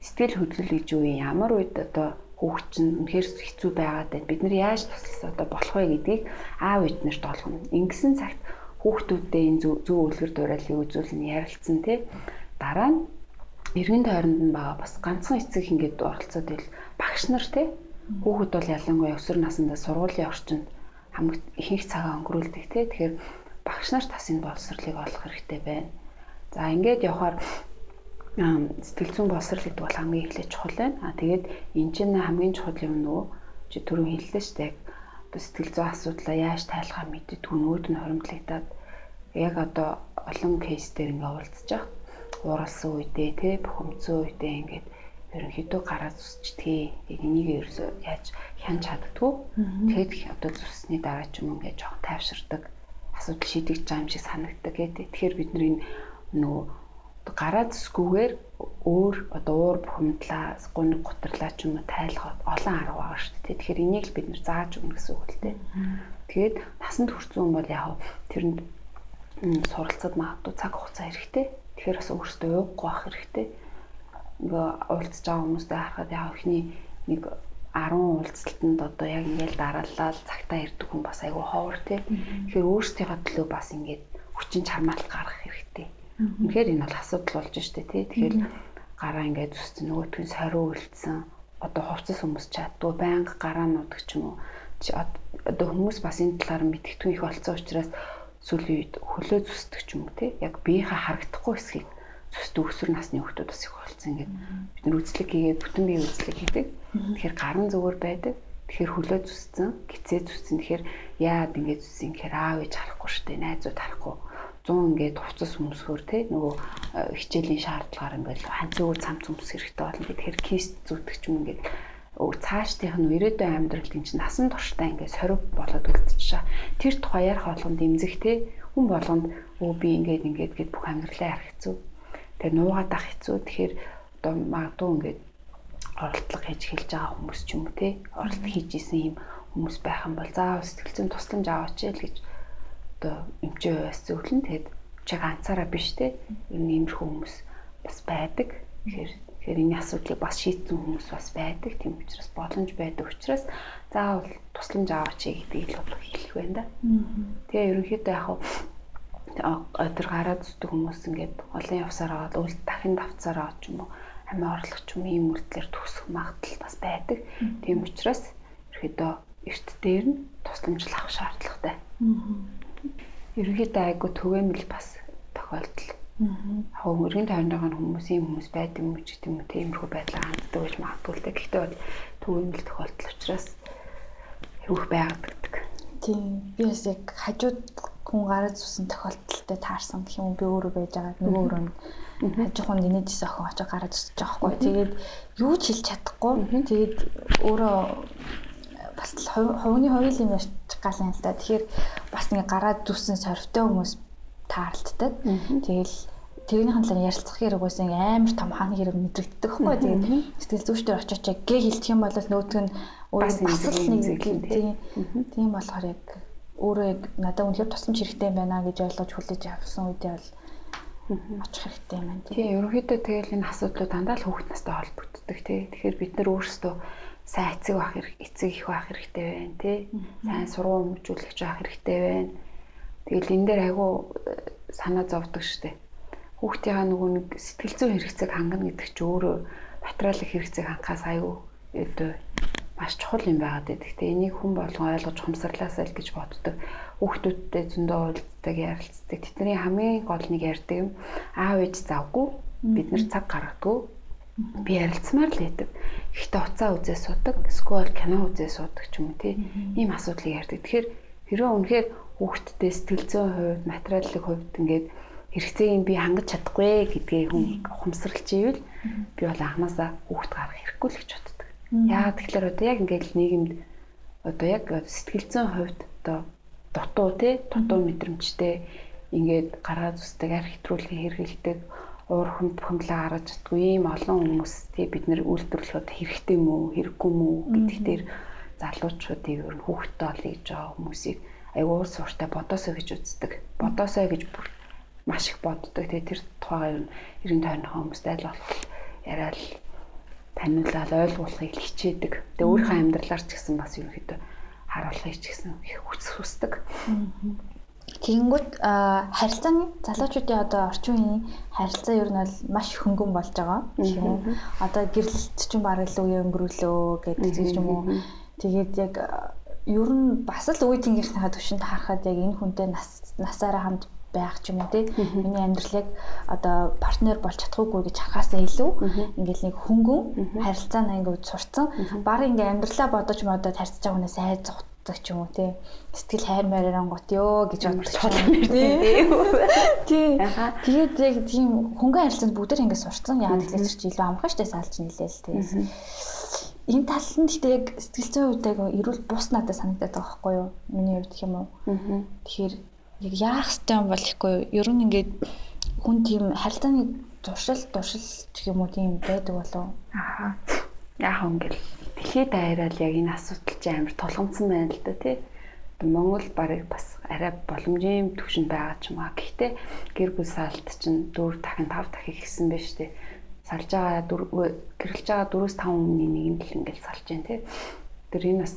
Сэтгэл хөдлөл гэж юу юм? Ямар үед одоо хүүхд чинь үнэхээр хэцүү байгаад байна. Бид нар яаж туслах одоо болох вэ гэдгийг аав ээж нарт олгоно. Ингэсэн цагт хүүхдүүдтэй энэ зөв үлгэр дуурайлыг үзүүлнэ ярилцсан тий. Дараа нь эргэн тойронд нь байгаа бас ганцхан эцэг ингээд оролцоод ил багш нар тий. Хүүхэд бол ялангуяа өсвөр насндаа сургуулийн орчинд хамгийн ихэнх цагаа өнгөрүүлдэг тий. Тэгэхээр багш нар тас энэ боловсролыг олох хэрэгтэй байна. За ингээд явхаар сэтгэл зүйн боловсрал гэдэг бол хамгийн эхлээд чухал байна. А тэгээд энэ чинь хамгийн чухал юм нөгөө чи түрүү хэллээ шүү дээ. Одоо сэтгэл зүйн асуудлаа яаж тайлахаа мэддэг нөөд нь хоримтлагдаад яг одоо олон кейс дээр ингээ байгаа. Ууралсан үедээ те бухимдсан үедээ ингээд ерөнхийдөө гараа зүсчдгийг энийг ерөөсөө яаж хянч чаддгүй. Тэгэд одоо зүссний дараа ч юм ингээд жоох тайвширдаг асуудал шийдэж байгаа юм шиг санагддаг гэдэг. Тэгэхээр бид нөгөө гараа зүсгүүгээр өөр одоо уур бухимдлаа, гуниг гутрлаа ч юм уу тайлахад олон арга байгаа шүү дээ. Тэгэхээр энийг л бид нэр зааж өгнө гэсэн үг л дээ. Тэгээд насанд хүрсэн хүн бол яг тэрэнд суралцаад магадгүй цаг хугацаа хэрэгтэй. Тэгэхээр бас өөртөө ууггүй байх хэрэгтэй. Ингээ уулзж байгаа хүмүүстэй харахад яг ихний нэг 10 уулзалтанд одоо яг ингээл дараалал цагтаа ирдэг хүн бас айгүй ховор тий. Тэгэхээр өөрсдийнхөө төлөө бас ингээд хүчин чармаалт гаргах хэрэгтэй Үнэхээр энэ бол асуудал болж штэ тий. Тэгэхээр гараа ингээд зүссэн нөгөөтгөн сорив үлдсэн одоо хувцас хүмүүс чаддгүй байнга гараа нуудаг ч юм уу. Одоо хүмүүс бас энэ талаар мэдгэдэггүй их болцсон учраас сүүлийн үед хөлөө зүсдэг ч юм уу тий. Яг биеийнхээ харагдахгүй хэсгийг зүсдэг өсвөр насны хүмүүс бас их болцсон ингээд бид нар үзлэг хийгээд бүтэн бие үзлэг хийдэг. Тэгэхээр гарын зүгээр байдаг. Тэгэхээр хөлөө зүссэн, гизээ зүссэн. Тэгэхээр яад ингэж зүссэн гэхээр аав ээж харахгүй штэ, найзууд харахгүй 100 ингээд хувцас өмсгөр те нөгөө э, хичээлийн шаардлагаар ингээд ханцгүй цамц өмс хэрэгтэй болно. Тэгэхээр кист зүтгэж юм ингээд цаашдынх нь ирээдүйн амьдрал тийм чинь насан туршдаа ингээд сорив болоод үлдчихэж. Тэр тухай ярих болгонд эмзэг те хүн болгонд өө би ингээд ингээд гэд бүх амьдралаа хэцүү. Тэгээ нуугаад ах хэцүү. Тэгэхээр одоо магадгүй ингээд оролдлого хийж хэлж байгаа хүмүүс ч юм уу те оролт хийж исэн юм хүмүүс байх юм бол заавал сэтгэл зүйн тусламж аваач л гэж одоо эмчээ бас зөвлөн тэгэд чиг ганцаараа биш те ер нь иймэрхүү хүмүүс бас байдаг. Тэгэхээр тэгэхээр энэ асуудлыг бас шийдсэн хүмүүс бас байдаг. Тийм учраас боломж байдаг учраас заавал тусламж аваач л бол хэлэх байна да. Тэгээ ерөнхийдөө яг тэр гараад зүтг хүмүүс ингээд олон явсаар аваад үл дахин давцаар аваад ч юм уу амиа орлох ч юм ийм үрдлэр төгсөх магадлал бас байдаг. Тийм учраас ерөөдөө эрт дээр нь тусламжлах шаардлагатай. Ерөнхийдөө айгу түгээмэл бас тохиолдол. Аа өргөн тойрныгоо хүмүүсийн хүмүүс байдаг юм ч гэдэг юм тиймэрхүү байдлаар ханддаг гэж магадгүй л дээ. Гэхдээ бол түгээмэл тохиолдол учраас хөвөх байгадаг. Тийм. Би бас яг хажууд хүн гараад зүсэн тохиолдолтой таарсан гэх юм би өөрөө байж байгаа. Нөгөө өрөө нь хажууханд инээдээс охин очиж гараад зүсэж байгаа хгүй. Тэгээд юу ч хэлж чадахгүй. Тэгээд өөрөө бас хувийн хувийн юм юм л да. Тэгэхээр бас ингээ гараад зүсэн сорвтой хүмүүс таарлтдаг. Тэгэл тэрнийхэн талаар ярилцах хэрэг байсан амар том хааны хэрэг мэдрэгддэг хгүй. Тэгээд сэтгэл зүйчдэр очиж гээ хэлчих юм бол нөгөөдг нь бас нэг нэг тийм тийм болохоор яг өөрөө яг надад үнэхээр тусламж хэрэгтэй байна гэж ойлгож хүлээж авсан үедээ бол очих хэрэгтэй юм байна. Тийм ерөнхийдөө тэгэл энэ асуудлууд дандаа л хүүхд настай холбогддог тий. Тэгэхээр бид нар өөрсдөө сайн эцэг байх хэрэг эцэг их байх хэрэгтэй байна тий. Сайн сургууль хүмүүжүүлэгч байх хэрэгтэй байна. Тэгэл энэ дээр айгүй э, санаа зовдөг штеп. Хүүхдийнхаа нөгөө нэг сэтгэл зүйн хэрэгцээг хангана гэдэг чи өөрөө материалын хэрэгцээг хангахаас айгүй өөдөө маш чухал юм байгаад байдаг. Гэтэ энийг хүн болгон ойлгож ухамсарлаасаа л гэж боддог. Хүүхдүүдтэй зөндөө уулздаг, ярилцдаг. Тэдний хамгийн гол нэг ярьдаг юм аав ээж завгүй бид нар цаг гаргадаг. Би ярилцмаар л байдаг. Гэхдээ уцаа үзээ судаг, эсвэл кино үзээ судаг ч юм уу тий. Ийм асуудлыг ярьдаг. Тэгэхээр хэрвээ үнэхээр хүүхдтэй сэтгэл зүйн хувьд, материалын хувьд ингээд хэрэгцээг би хангаж чадахгүй гэдгийг хүн ухамсарлж ивэл би бол анханасаа хүүхд гарах хэрэггүй л гэж боддог. Яагаад тэгэхээр одоо яг ингээд нийгэмд одоо яг сэтгэл зүйн хувьд одоо дутуу тий дутуу мэдрэмжтэй ингээд гараа зүсдэг архитрүүлгийн хэрэгэлдэг уур хүнд бухимлаа гаргаж чаддгүй ийм олон хүмүүс тий бид нэр үйлдвэрлэхэд хэрэгтэй мүү хэрэггүй мүү гэдэг дээр залуучуудыг ер нь хүүхдтэй ол гэж байгаа хүмүүсийг аюул сууртай бодосоо гэж үздэг. Бодосоо гэж бүр маш их боддог. Тэгээ тэр тухайгаар ер нь ерэн тойрны хүмүүст аль болох яриад таниулаад ойлгуулахыг хичээдэг. Тэгээ өөрийнхөө амьдралаар ч гэсэн бас ерөнхийдөө харуулахыг ч гэсэн их хүсэх хүсдэг. Тэгэнгүүт харилцааны залуучуудын одоо орчин үеийн харилцаа ер нь бол маш хөнгөн болж байгаа? Одоо гэрлэлт чинь бараг л үе өнгөрүүлөө гэдэг юм уу? Тэгээд яг ер нь бас л үе тэнгийнхнийхаа төвшөнд харахад яг энэ хүнтэй нас насаараа хамт байх ч юм уу тий. Миний амьдралыг одоо партнер болж чадахгүй гэж харахаасаа илүү ингээл нэг хөнгөн харилцаанаа ингээд сурцсан. Бараг ингээд амьдралаа бодож модод харьцаж байгаа хүнээс айж зогтдаг ч юм уу тий. Сэтгэл хайр маяарангут ёо гэж боддог тий. Тий. Тэгээд яг тийм хөнгөн харилцаанд бүгдээр ингээд сурцсан. Яагаад гэвэл чи илүү амархан штэ саалж нилээл тий. Энэ тал нь гэхдээ яг сэтгэл зүйн үед яг эрүүл бус надад санагдаад байгаа байхгүй юу? Миний хувьд гэх юм уу? Тэгэхээр яг яах ёстой юм бол ихгүй ер нь ингээд хүн тийм харилцааны туршил туршил гэх юм уу тийм байдаг болов аа яах гэл дэлхийд даяараа яг энэ асуудал чинь амар тулгамдсан байна л да тий Монгол барыг бас арай боломжийн төвшөнд байгаа ч юм аа. Гэхдээ гэр бүл саалт чинь 4 дахин 5 дахин ихсэн байж тээ. Салж байгаа гэрлж байгаа 4-5 өмнөний нэг нь л ингээл салж जैन тий. Тэр энэ бас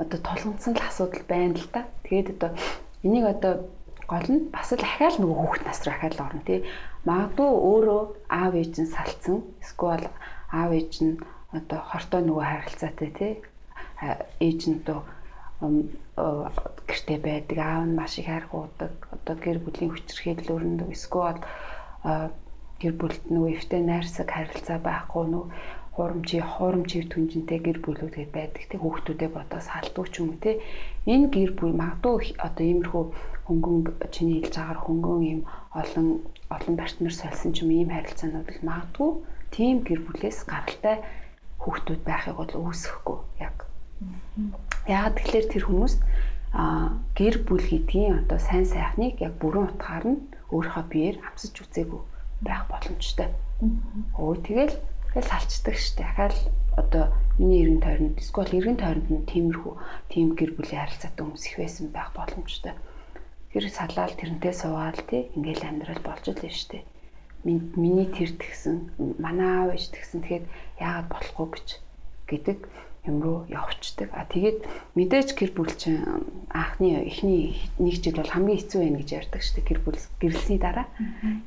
одоо тулгамдсан л асуудал байна л да. Тэгээд одоо Энийг одоо гол нь бас л ахаал нөгөө хүүхд нас руу ахаал орно тий. Магадгүй өөрөө аав ээж нь салцсан. Эсвэл аав ээж нь одоо хортой нөгөө харилцаатай тий. Ээж нь одоо гэрте байдаг аав нь маш их харгуудаг одоо гэр бүлийн хүчирхийлэл өрнөдөг эсвэл гэр бүлд нөгөө эвтэй найрсаг харилцаа байхгүй нөгөө хуурамчи хуурамчи түнжинтэй гэр бүлүүд байдаг те хүүхдүүдээ бодоос халдуу ч юм уу те энэ гэр бүл магадгүй одоо иймэрхүү хөнгөн чиний хэлж байгаагаар хөнгөн ийм олон олон партнер сольсон ч юм ийм харилцаанууд л магадгүй тийм гэр бүлээс гаралтай хүүхдүүд байхыг бол үүсэхгүй яг. Яагаад тэгэхээр тэр хүмүүс а гэр бүл гэдгийн одоо сайн сайхныг яг бүрэн утгаар нь өөрийнхөө биеэр амсаж үзээгүй байх боломжтой. Өө тэгэл тэгэл салцдаг штэ. Дахиад одоо миний эргэн тойронд эсвэл эргэн тойронд нь тиймэрхүү тийм гэр бүлийн харилцаатай хүмүүс их байсан байх боломжтой. Тэр салаал тэрнтэй суугаал тий ингээл амьдрал болж л байна штэ. Миний тэр тэгсэн манай аав ээж тэгсэн тэгэхэд яагаад болохгүй гэж гэдэг юм руу явцдаг. А тэгээд мэдээж гэр бүл чинь анхны эхний нэг жил бол хамгийн хэцүү байх гэж ярьдаг шүү дээ. Гэр бүл гэрлсний дараа.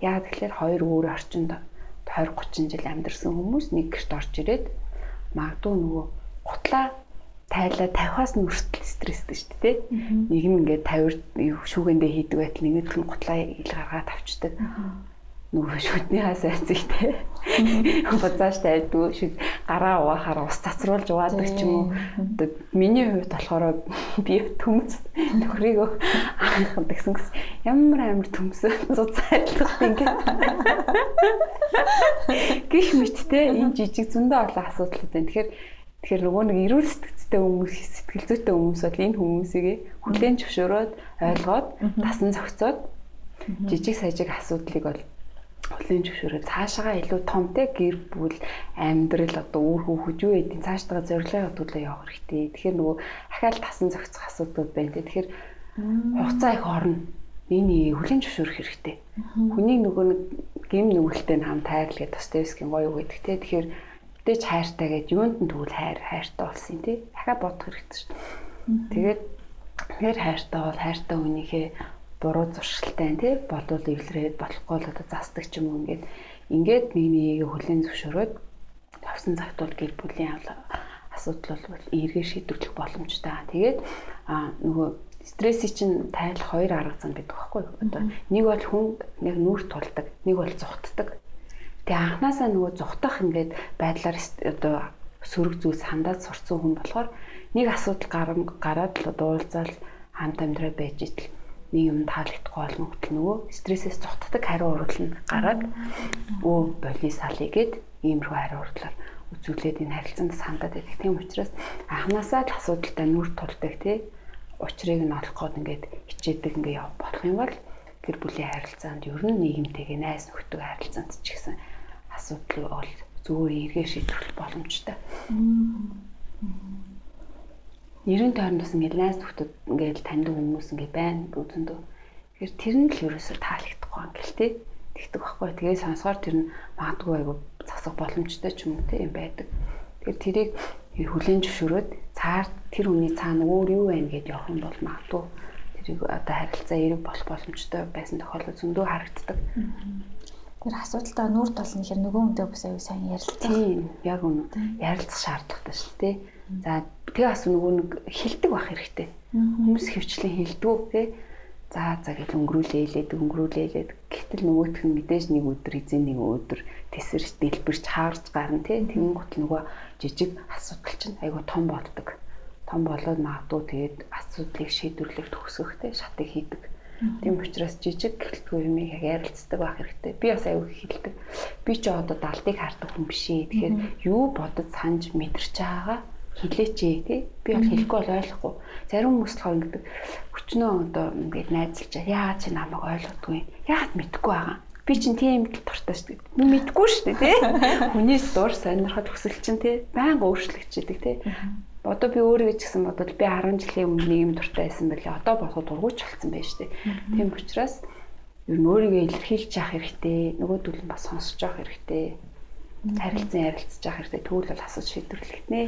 Яагаад тэгэхээр хоёр өөр орчинд 20 30 жил амьдарсан хүмүүс нэг гэрт орж ирээд магадгүй нөгөө гутлаа тайлаа 50-аас нь хүртэл стресстэй шүү дээ. Нэг нь ингээд 50 шүүгэндээ хийдэг байтал нэгнийх нь гутлаа ил гаргаад авчдаг нөгөө шүтний хасайцыг те. Буцааш тайдгүй шиг гараа угаахаар ус цацруулж уудаг ч юм уу. Одоо миний хувьд болохоор би төмс нөхрийгөө анх гэсэн гэсэн ямар амар төмс цуцайлах ингээд гих мэттэй энэ жижиг зөндөө олон асуудал байна. Тэгэхээр Тэгэхээр нөгөө нэг эрүүл сэтгцтэй хүмүүс сэтгэл зүйтэй хүмүүс бол энэ хүмүүсийг хүлээн зөвшөөрөөд ойлгоод тасан зохицоод жижиг сажиг асуудлыг бол хулийн зөвшөөрөө цаашаа илүү том те гэр бүл амьдрал одоо үр хүүхэд юу гэдэг цаашдаа зорилгоо хөтөлөө явах хэрэгтэй. Тэгэхээр нөгөө ахаал тасан зохицох асуудал байна те. Тэгэхээр хугацаа их орно. Миний хүлийн зөвшөөрөх хэрэгтэй. Хүний нөгөө нэг гим нүгэлтэй хам тайрал гэдэг Достоевскийн гоё үг гэдэг те. Тэгэхээр мэдээж хайртай гэж юунд нь тэгвэл хайр хайртай болсон те. Дахиад бодох хэрэгтэй шүү. Тэгээд тэгэхээр хайртай бол хайртай хүнийхээ буруу зуршилтай тий болвол эвлэрээд болохгүй л одоо застдаг ч юм уу ингээд ингээд нэгийг хүлэн зөвшөөрөөд тавсан цагт бол гэр бүлийн асуудал бол эргээ шийдвэрлэх боломжтой. Тэгээд а нөгөө стрессийг чинь тайлах хоёр арга зам гэдэг багхгүй. Одоо нэг бол хүн нэг нүүр тулдаг, нэг бол зүхтдаг. Тэгээ анханасаа нөгөө зүхтах ингээд байдлаар одоо сөрөг зүйл сандаад сурцсан хүн болохоор нэг асуудал гараад л одоо уулзаал хамт амьдраа байж итэл нэг юм таалагдахгүй болно хөтл нөгөө стрессээс зогтдаг хариу урвал нь гараад өө боли салъя гэд иймэрхүү хариу урвалаар үзүүлээд энэ харилцаанд сандаад байдаг. Тийм учраас анханасаа л асуудалтай нүр тулдаг тий учрыг нь олох гээд ингээд хичээдэг ингээд яв болох юм бол гэр бүлийн харилцаанд ер нь нийгэмтэйгээ найз нөхдөг харилцаанд ч гэсэн асуудал бол зүгээр эргээ шийдвэрлэх боломжтой. Нэрийн тойронд бас ингээд найз нөхдөд ингээд таньдаг хүмүүс ингээд байна үзэндөө. Тэгэхээр тэр нь л ерөөсөө таалагдахгүй юм гэл тээ. Тэгдэг байхгүй. Тэгээ сонсгоор тэр нь магадгүй айгу засах боломжтой ч юм уу тийм байдаг. Тэгэхээр тэрийг хүлэн зөвшөөрөөд цаар тэр хүний цаана өөр юу байна гэдээ явах юм бол магадгүй тэрийг одоо харилцаа эрэг болох боломжтой байсан тохиолдол зөндөө харагддаг. Тэр асуудалтай нүүр тол нь хэр нөгөө хүнтэй бас аюу сайн ярилцах. Тийм, яг үнэ. Ярилцах шаардлагатай шүү дээ. За тэгээ бас нөгөө нэг хилдэг байх хэрэгтэй. Хүмүүс хөвчлэн хилдэг тий. За за гэж өнгөрүүлээ илээд өнгөрүүлээ илээд гэтэл нөгөөх нь мэдээж нэг өдөр эзэн нэг өдөр тесэрч дэлбэрч хаарч гарна тий. Тэнгүүт нөгөө жижиг асуудал чинь айгүй том болдог. Том болоод магадгүй тэгээд асуудлыг шийдвэрлэх төгсгөх тий шатыг хийдэг. Тийм учраас жижиг гэлтгүй юм яг ярилцдаг байх хэрэгтэй. Би бас аюу хэлдэг. Би ч одоо далдыг хардаг хүн биш ээ. Тэгэхээр юу бодож санаж мэдэрч байгаагаа хэлээч ээ тий. Би бол хэлэхгүй бол ойлгохгүй. Зарим хүмүүс болохоор ингэдэг өчнөө одоо ингээд найзалж яа чи намайг ойлгодгүй. Яагаад мэдэхгүй байгаа. Би чинь тийм л дуртай шүү дээ. Би мэдэхгүй шүү дээ тий. Хүнээс дур сонирхол хүсэл чинь тий. Байнга өөрчлөгчдөг тий. Одоо би өөрийгөө ч гэсэн бодвол би 10 жилийн өмнө нэг юм дуртай байсан байлээ. Одоо бодоход дургуйч болсон байж тээ. Тийм учраас ер нь өөрийгөө илэрхийлж явах хэрэгтэй. Нөгөөдөл нь бас сонсож явах хэрэгтэй. Харилцан ярилцж явах хэрэгтэй. Тэгвэл бол асууж шийдвэрлэгдэнэ.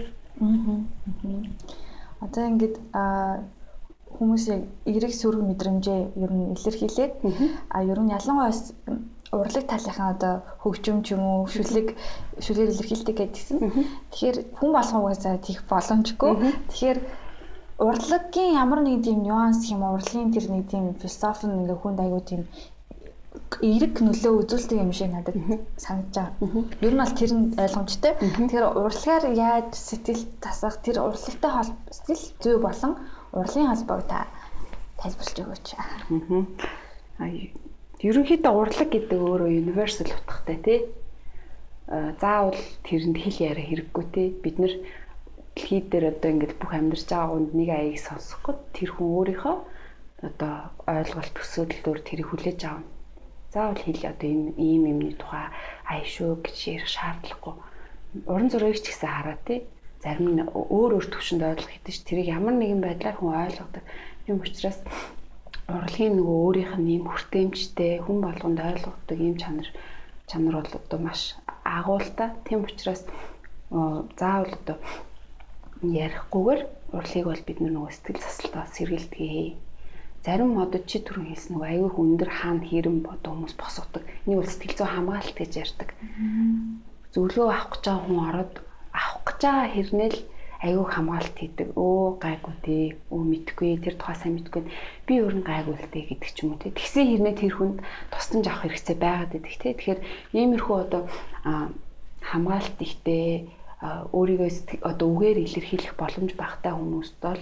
Одоо ингээд хүмүүсийн эерэг сөрөг мэдрэмжээ ер нь илэрхийлээд а ер нь ялангуяа урлаг талынхаа одоо хөгжим ч юм уу шүлэг шүлгээр илэрхийлдэг гэдгсэн. Тэгэхээр хүн болгон угаасаа тийх боломжгүй. Тэгэхээр урлагийн ямар нэг тийм нюанс юм урлагийн тэр нэг тийм философи ингээ хүнд аягүй тийм эерэг нөлөө үзүүлдэг юм шиг надад санагдаж байгаа. Ер нь бол тэр нь ойлгомжтой. Тэгэхээр урлагаар яаж сэтгэл тасах тэр урлагтай хол сэтгэл зүй болон урлагийн холбоог та тайлбарлаж өгөөч. Аа ерөнхийдөө урлаг гэдэг өөрөө universal утгатай тий. заавал тэрэнд хэл яриа хэрэггүй те бид нар дэлхий дээр одоо ингээд бүх амьдарч байгаа хүнд нэг аяыг сонсохгүй тэр хүн өөрийнхөө одоо ойлголт төсөөллөөр тэрийг хүлээж авна. Заавал хэл одоо энэ ийм юмны тухай шүү гэж ярих шаардлагагүй. Уран зургийг ч гэсэн хараа тий. Зарим нь өөр өөр төвшөнд ойлгох хэдэж тэрийг ямар нэгэн байдлаар хүн ойлгодог. Тийм учраас урлагийн нөгөө өөрийнх нь ийм хүртээмжтэй хүн болгонд ойлгодог ийм чанар чанар бол одоо маш агуултай. Тийм учраас заавал одоо ярихгүйгээр урлагийг бол бид нөгөө сэтгэл засалтаа сэргийлдэг. Зарим модод чи түрүүн хэлсэн нөгөө аюух өндөр хаана хэрэм бодо хүмүүс босгодог. Энийг бол сэтгэл зүйн хамгаалалт гэж ярьдаг. Зөвлөгөө авах гэж байгаа хүн ороод авах гэж байгаа хэрнээл аюух хамгаалалт хийдэг. Өө гайгүй тий. Өө мэдгүй тэр тухай сайн мэдгүй. Би өөрн гайгүй л дээ гэдэг ч юм уу тий. Тэгсэн хэрнээ тэр хүнд тусламж авах хэрэгцээ байгаад байдаг тий. Тэгэхээр иймэрхүү одоо хамгаалалт ихтэй өөрийгөө одоо үгээр илэрхийлэх боломж багтай хүмүүст бол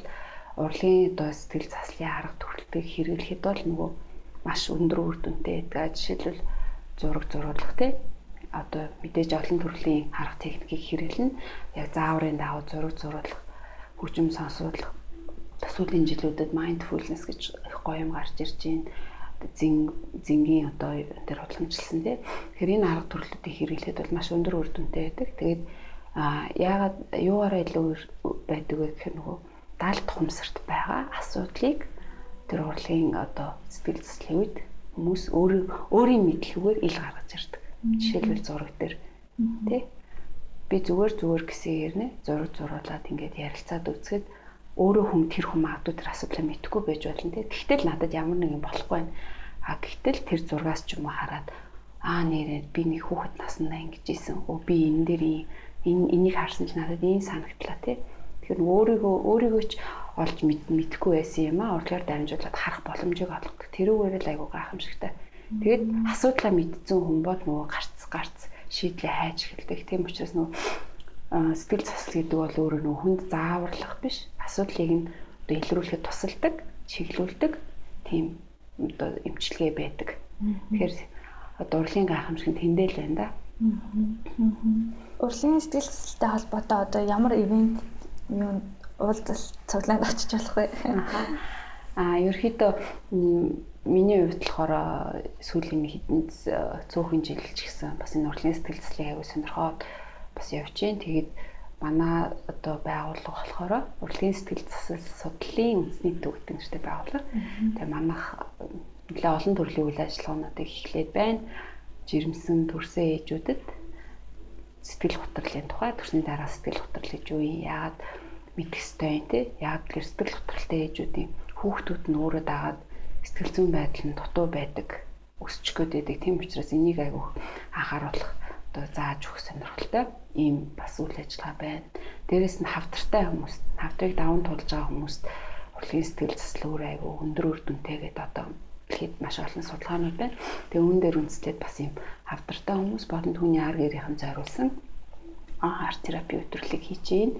урлагийн одоо сэтгэл заслын арга төрөлтийг хэрэглэхэд бол нөгөө маш өндөр үр дүнтэй байдаг. Жишээлбэл зураг зурулах тий одоо мэдээж олон төрлийн арга техникийг хэрэглэнэ. Яг зааврын дагуу зураг зурулах, хөгжим сонсуулах, сүүлийн жилүүдэд mindfulness гэж их гоё юм гарч ирж байна. Зин зингийн одоо тэр худламжлсан тий. Тэгэхээр энэ арга төрлүүдийг хэрэглэхэд бол маш өндөр үр дүнтэй байдаг. Тэгээд а яагаад юугаараа илүү байдаг вэ гэхээр нөгөө даалт хумсарт байгаа асуудлыг тэр урлагийн одоо сэтгэл зүйн үед хүмүүс өөрөө өөрийн мэдлэгээр ил гаргаж ирдэг. Жишээлбэл зураг дээр тий би зүгээр зүгээр гэсэн ярнэ зураг зуруулаад ингээд ярилцаад үзэхэд өөрөө хүн тэр хүм авдаг тэр асуудлаа мэдхгүй байж болно тий. Тэгтэл надад ямар нэгэн болохгүй байна. А гэтэл тэр зургаас ч юм уу хараад аа нэрээ би нэг хүүхэд наснаа ингэж исэн. Өө би энэ дээр энэ энийг харсан ч надад ийм санагдлаа тий. Тэгэхээр өөрийгөө өөрийгөө ч олж мэдэхгүй байсан юм аа урлагаар дамжуулаад харах боломжийг олгох. Тэрүүгээр л айгуу гайхамшигтай. Тэгээд асуудлаа мэдсэн хүн бол нөгөө гарц гарц шийдлээ хайж эхэлдэг. Тийм учраас нөгөө сэтгэл засал гэдэг бол өөрөө нөгөө хүнд зааварлах биш. Асуудлыг нь одоо илрүүлэхэд тусалдаг, чиглүүлдэг тийм одоо эмчилгээ байдаг. Тэгэхээр одоо урлагийн гайхамшиг нь тэндээ л байна да. Урлагийн сэтгэл хөдлөлтэй холбоотой одоо ямар ивент юу уулзалт цуглаанд очиж болох вэ? Аа ерөөхдөө миний хувьд болохоор сүүлийн хэдэн цөөхөн жил ч гэсэн бас энэ урлагийн сэтгэл зүйн аягүй сонирхоод бас явж гин. Тэгээд манай одоо байгууллага болохоор урлагийн сэтгэл засал судлалын үндэсний төв гэдэг нэртэй байгууллага. Тэгээ манайх нэлээ олон төрлийн үйл ажиллагаануудыг эхлээд байна. Жирэмсэн төрсэн ээжүүдэд сэтгэл хөдлөлийн тухай төрсний дараа сэтгэл хөдлөл гэж юу юм яагаад мэдэх ёстой юм те яагаад гэхээр сэтгэл хөдлөлтэй ээжүүдийн хүүхдүүд нь өөрөө дагаад сэтгэл зүйн байдал нь дутуу байдаг өсчих гээд байдаг тийм учраас энийг айгүйх анхааруулах одоо зааж өгөх сонирхолтой ийм бас үйл ажиллагаа байна. Дээрээс нь хавтартай хүмүүс, хавтрыг даван тулж байгаа хүмүүст урлагийн сэтгэл засал өөр айгүй өндөр үр дүнтэй гэдэг одоо дэлхийд маш олон судалгаанууд байна. Тэгээ үүн дээр үндэслээд бас юм хавтартай хүмүүс болон түүний арга ярихын зориулсан арт терапи өдрөлийг хийж гин.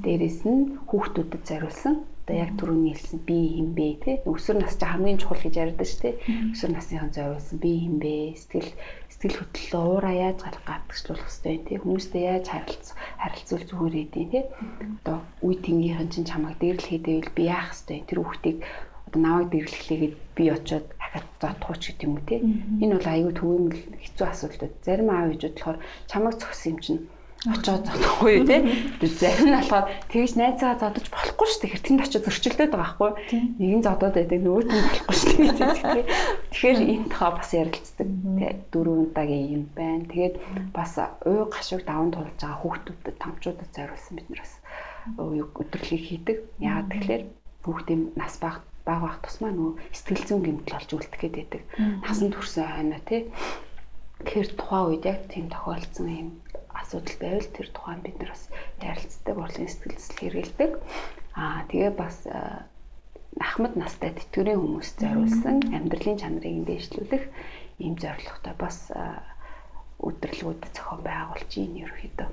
Дээрээс нь хүүхдүүдэд зориулсан. Одоо яг түрүүний хэлсэн би хэм бэ те? Өсвөр нас чи хамгийн чухал гэж яриад шүү дээ. Өсвөр насныхан зориулсан би хэм бэ? Сэтгэл сэтгэл хөдлөлөө уураа яаж гадагшлуулах хэвтэй те? Хүмүүстэй яаж харилцах харилцуул зүгээр эдийн те? Одоо үе тэнгийнхэн чинь чамайг дээрлэхэд байвал би яах хэвтэй тэр хүүхдийг одоо наваг дэрлэхлээгээд би очиод дахиад зодох ч гэдэг юм уу те. Энэ бол аюу төвөмөл хэцүү асуудал. Зарим аав ээжүүд болохоор чамайг зогсон юм чинь очоод зодохгүй тий. Зарим нь болохоор тэгж найзгаа зодож болохгүй шүү дээ. Тэнд очиж зөрчилдөд байгаа байхгүй. Нэгэн зодоод байдаг нөгөөт нь болохгүй шүү дээ. Тэгэхээр энэ тохоо бас ярилцдаг. Тий. Дөрөв удаагийн юм байна. Тэгээд бас уу гашиг даван тулж байгаа хүүхдүүдэд тамчуудад зориулсан бид нар бас өдөрлөгийг хийдэг. Яагаад тэгэхээр хүүхдийн нас баг баг байх тусмаа нөгөө сэтгэл зүйн гэмтэл олж үлдэх гээд байдаг. Насан турш айна тий. Тэгэхээр тухайн үед яг тийм тохиолдсон юм асуудал байвал тэр тухайн бид нар бас ярилцдаг, урлагийн сэтгэл зүйн хэрэгэлдэг. Аа тэгээ бас ахмад настай тэтгэврийн хүмүүс зориулсан амьдралын чанарыг дээшлүүлэх ийм зорилготой бас өдөрлгүүд зохион байгуулж ийн ерөөхдөө.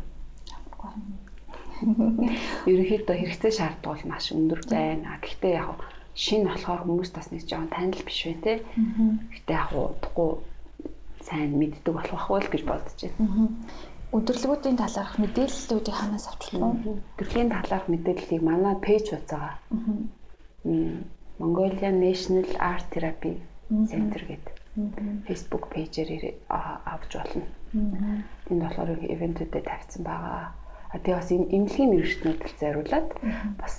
Ерөнхийдөө хэрэгцээ шаардлагал маш өндөр байна. Гэхдээ яг шинэ болохоор хүмүүс бас нэг жоон танил биш вэ те. Гэтэ яг удахгүй сайн мэддэг болох байх уу гэж бодож байна. Өдөрлөгүүдийн талаарх мэдээллүүдийг ханаас авчих вэ? Өдөрлөгийн талаарх мэдээллийг манай пэйж байгаа. Mongolian National Art Therapy Center гэдэг Facebook пэйжээр авч болно. Энд болохоор ивэнтүүдэд тавьсан байгаа. А тэгээ бас эмнэлгийн мэрэгчнүүдэд зориулаад бас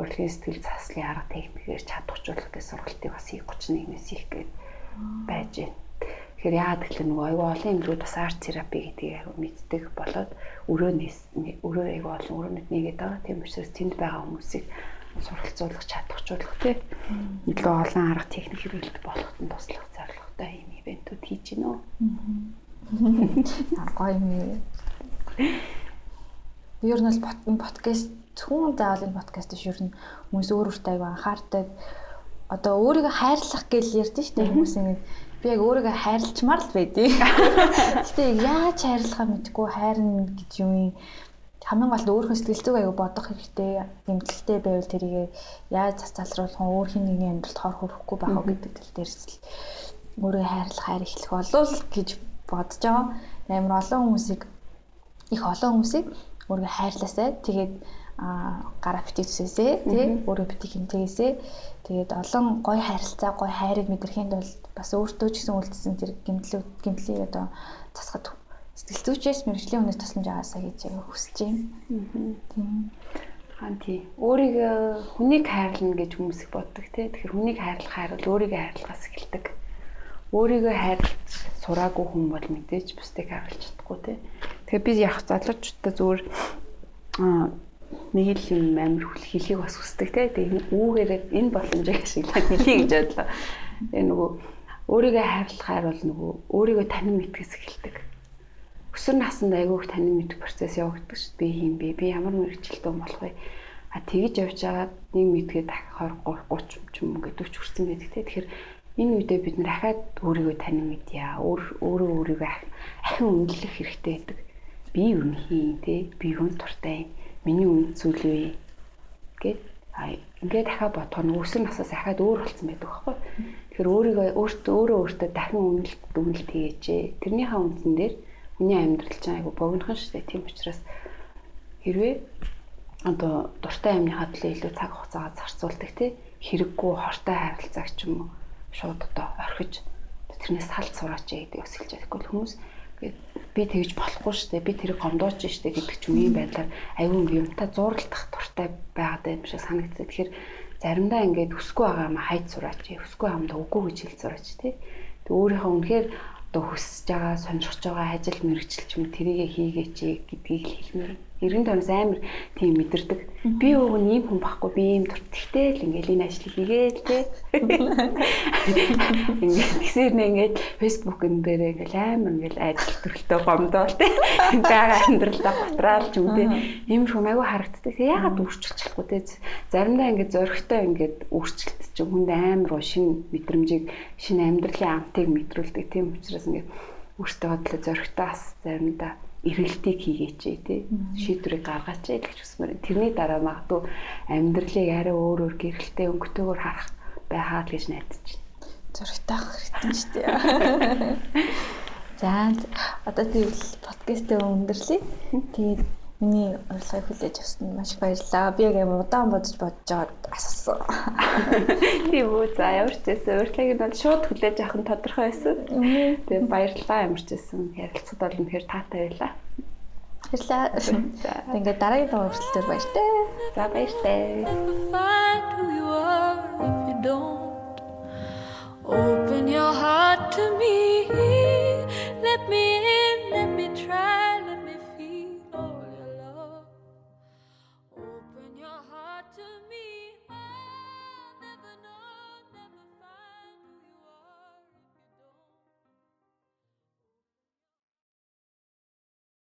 урлагийн сэтгэл заслын арга техникээр чадваржуулах гэсэн сургалтыг бас хийх 31-ээс хийх гээд байж байна. Тэгэхээр яагаад гэвэл нөгөө аюу олон эмнэлгүүд бас арт терапи гэдгийг мэддэг болоод өрөөнөөс өрөө аюу олон өрөөнөд нэгээд байгаа. Тийм учраас тэнд байгаа хүмүүсийг суралцуулах, чадваржуулах тийм илүү олон арга техник хэрэглэж болоход нь туслах зорилготой юм ивэнтүүд хийж гинөө. Гоё юм. Ер нь бол подкаст зөвхөн заавал энэ подкаст биш ер нь хүмүүс өөр өөртөө аяга анхаардаг. Одоо өөрийгөө хайрлах гэж ярьдэн шүү дээ хүмүүс ингэ би яг өөрийгөө хайрлчмаар л байдیں۔ Гэтэ яаж хайрлахаа мэдгүй хайрна гэж юм хамгийн гол өөрийнхөө сэтгэл зүйг аяга бодох хэрэгтэй. Эмгэлтэй байвал тэрийг яаж цацалруулах вэ? Өөр хин нэгний амьдралд хор хөрөхгүй байх уу гэдэг тал дээрс л өөрийгөө хайрлах хайр эхлэх болов гэж бодож байгаа. Амар олон хүмүүсийг их олон хүмүүсийг өөрийгөө хайрлаасай. Тэгээд гараа битгий төсөөсэй тий өөрөө битгий хэмтэгээсэй тэгээд олон гой харилцаа гой хайрыг мэдрэхийн тулд бас өөртөө ч гэсэн үлдсэн тэр гэмтлүүд гэмтлийг одоо засахад сэтгэл зүйчээс мэрэгжлийн үнэт тусламж аваасаа гэж хүсэж байна. Тийм. Хаан тий. Өөрийгөө хүнийг хайрлна гэж хүмүүс их боддог тий. Тэгэхээр хүнийг хайрлах хайр бол өөрийгөө хайрлахаас эхэлдэг. Өөрийгөө хайрлаж сураагүй хүн бол мэдээж бусдыг хайрлаж чадахгүй тий. Тэгэхээр би яг залуучуудаа зүгээр нэг л юм амир хүл хэлхийг бас хүсдэг те. Тэгээ үүгээр энэ боломжийг ашиглаад хэлхий гэж бодлоо. Тэгээ нөгөө өөрийгөө хайрлахаар бол нөгөө өөрийгөө танин мэдгээс эхэлдэг. Өсвөр наснд айгүйх танин мэдэх процесс явагддаг шүү. Би хин бэ? Би ямар мэрэгчлээ болох вэ? А тэгж явж байгаад нэг мэдгээд дахиад 20 30 ч юм гэдэг ч хүрсэн байдаг те. Тэгэхээр энэ үедээ бид нэр ахаад өөрийгөө танин мэдье. Өөр өөрөө өөрийгөө ахин үнэлэх хэрэгтэй байдаг би юу хийн те би хүн туртай миний үн зүйлвэ гэд а ингээд дахиад бодохоор нөөсөн насаас ахаад өөр болсон байдаг байхгүй тэгэхээр өөрийгөө өөртөө өөрөө өөртөө дахин үнэлт дүнэлт хийгээчээ тэрнийхээ үндсэн дээр хүний амьдрал чинь айгу богинохон шүү дээ тийм учраас хэрвээ одоо дуртай амьныхаа төлөө илүү цаг хугацаагаа зарцуулдаг те хэрэггүй хортой харилцааг ч юм уу шууд одоо орхиж тэрнээс салт сураач гэдэг өсөлж байгаа хүмүүс би тэгж болохгүй шүү дээ. Би тэрийг гомдооч штэ гэдэг ч ийм байдлаар аюун юмтай зууралдах туртай байгаад юм шиг санагддаг. Тэгэхээр заримдаа ингээд өсгүй байгаа юм хайд сураач. Өсгүй хамдаа үгүй гэж хэл сураач тий. Тэг өөрийнхөө үнэхээр одоо хүсэж байгаа, сонирхож байгаа ажил мэрэгчлч юм тэрийгэ хийгээч гэдгийг хэлмээр. Эргэн тойроос амар тийм мэдэрдэг. Би нь ийм хүн байхгүй би ийм туртахтэй л ингээл энэ ажлыг хийгээл те. Ингээд тэгсээр нэ ингээд фэйсбүүкэн дээр ингээл амар ингээл ажил төрөлтөө гомдоол те. Бага амьдралдаа готраал ч юм те. Иймэрхүү аягүй харагддаг. Яагаад өөрчлөж чадахгүй те. Заримдаа ингээд зөрөгтэй ингээд өөрчлөлт чинь хүнд амар шин мэдрэмжийг шин амьдралын амтыг мэдрүүлдэг. Тийм учраас ингээд өөртөө бодлоо зөрөгтэй бас заримдаа эргэлтийг хийгээч тий шийдвэрийг гаргаач гэж хүсмээр. Тэрний дараа магадгүй амьдралыг арай өөр өөр гэрэлтэй өнгөтэйгээр харах байхаа л гэж найдаж байна. Зөрөгтэй ах хэрэгтэй шүү дээ. За одоо тэгвэл подкастээ өндөрлөе. Тэгээд Миний урилгыг хүлээж авсанд маш баярлалаа. Би яг амар удаан бодож бодож байгаад асуусан. Тийм үү. За ямар ч байсан урилгыг нь бол шууд хүлээж авах нь тодорхой байсан. Тэгээ баярлалаа ямар ч байсан. Ярилцсад бол үнэхээр таатай байлаа. Баярлалаа. Ингээд дараагийн дугаар хүртэл баяртай. За баяртай. Open your heart to me. Let me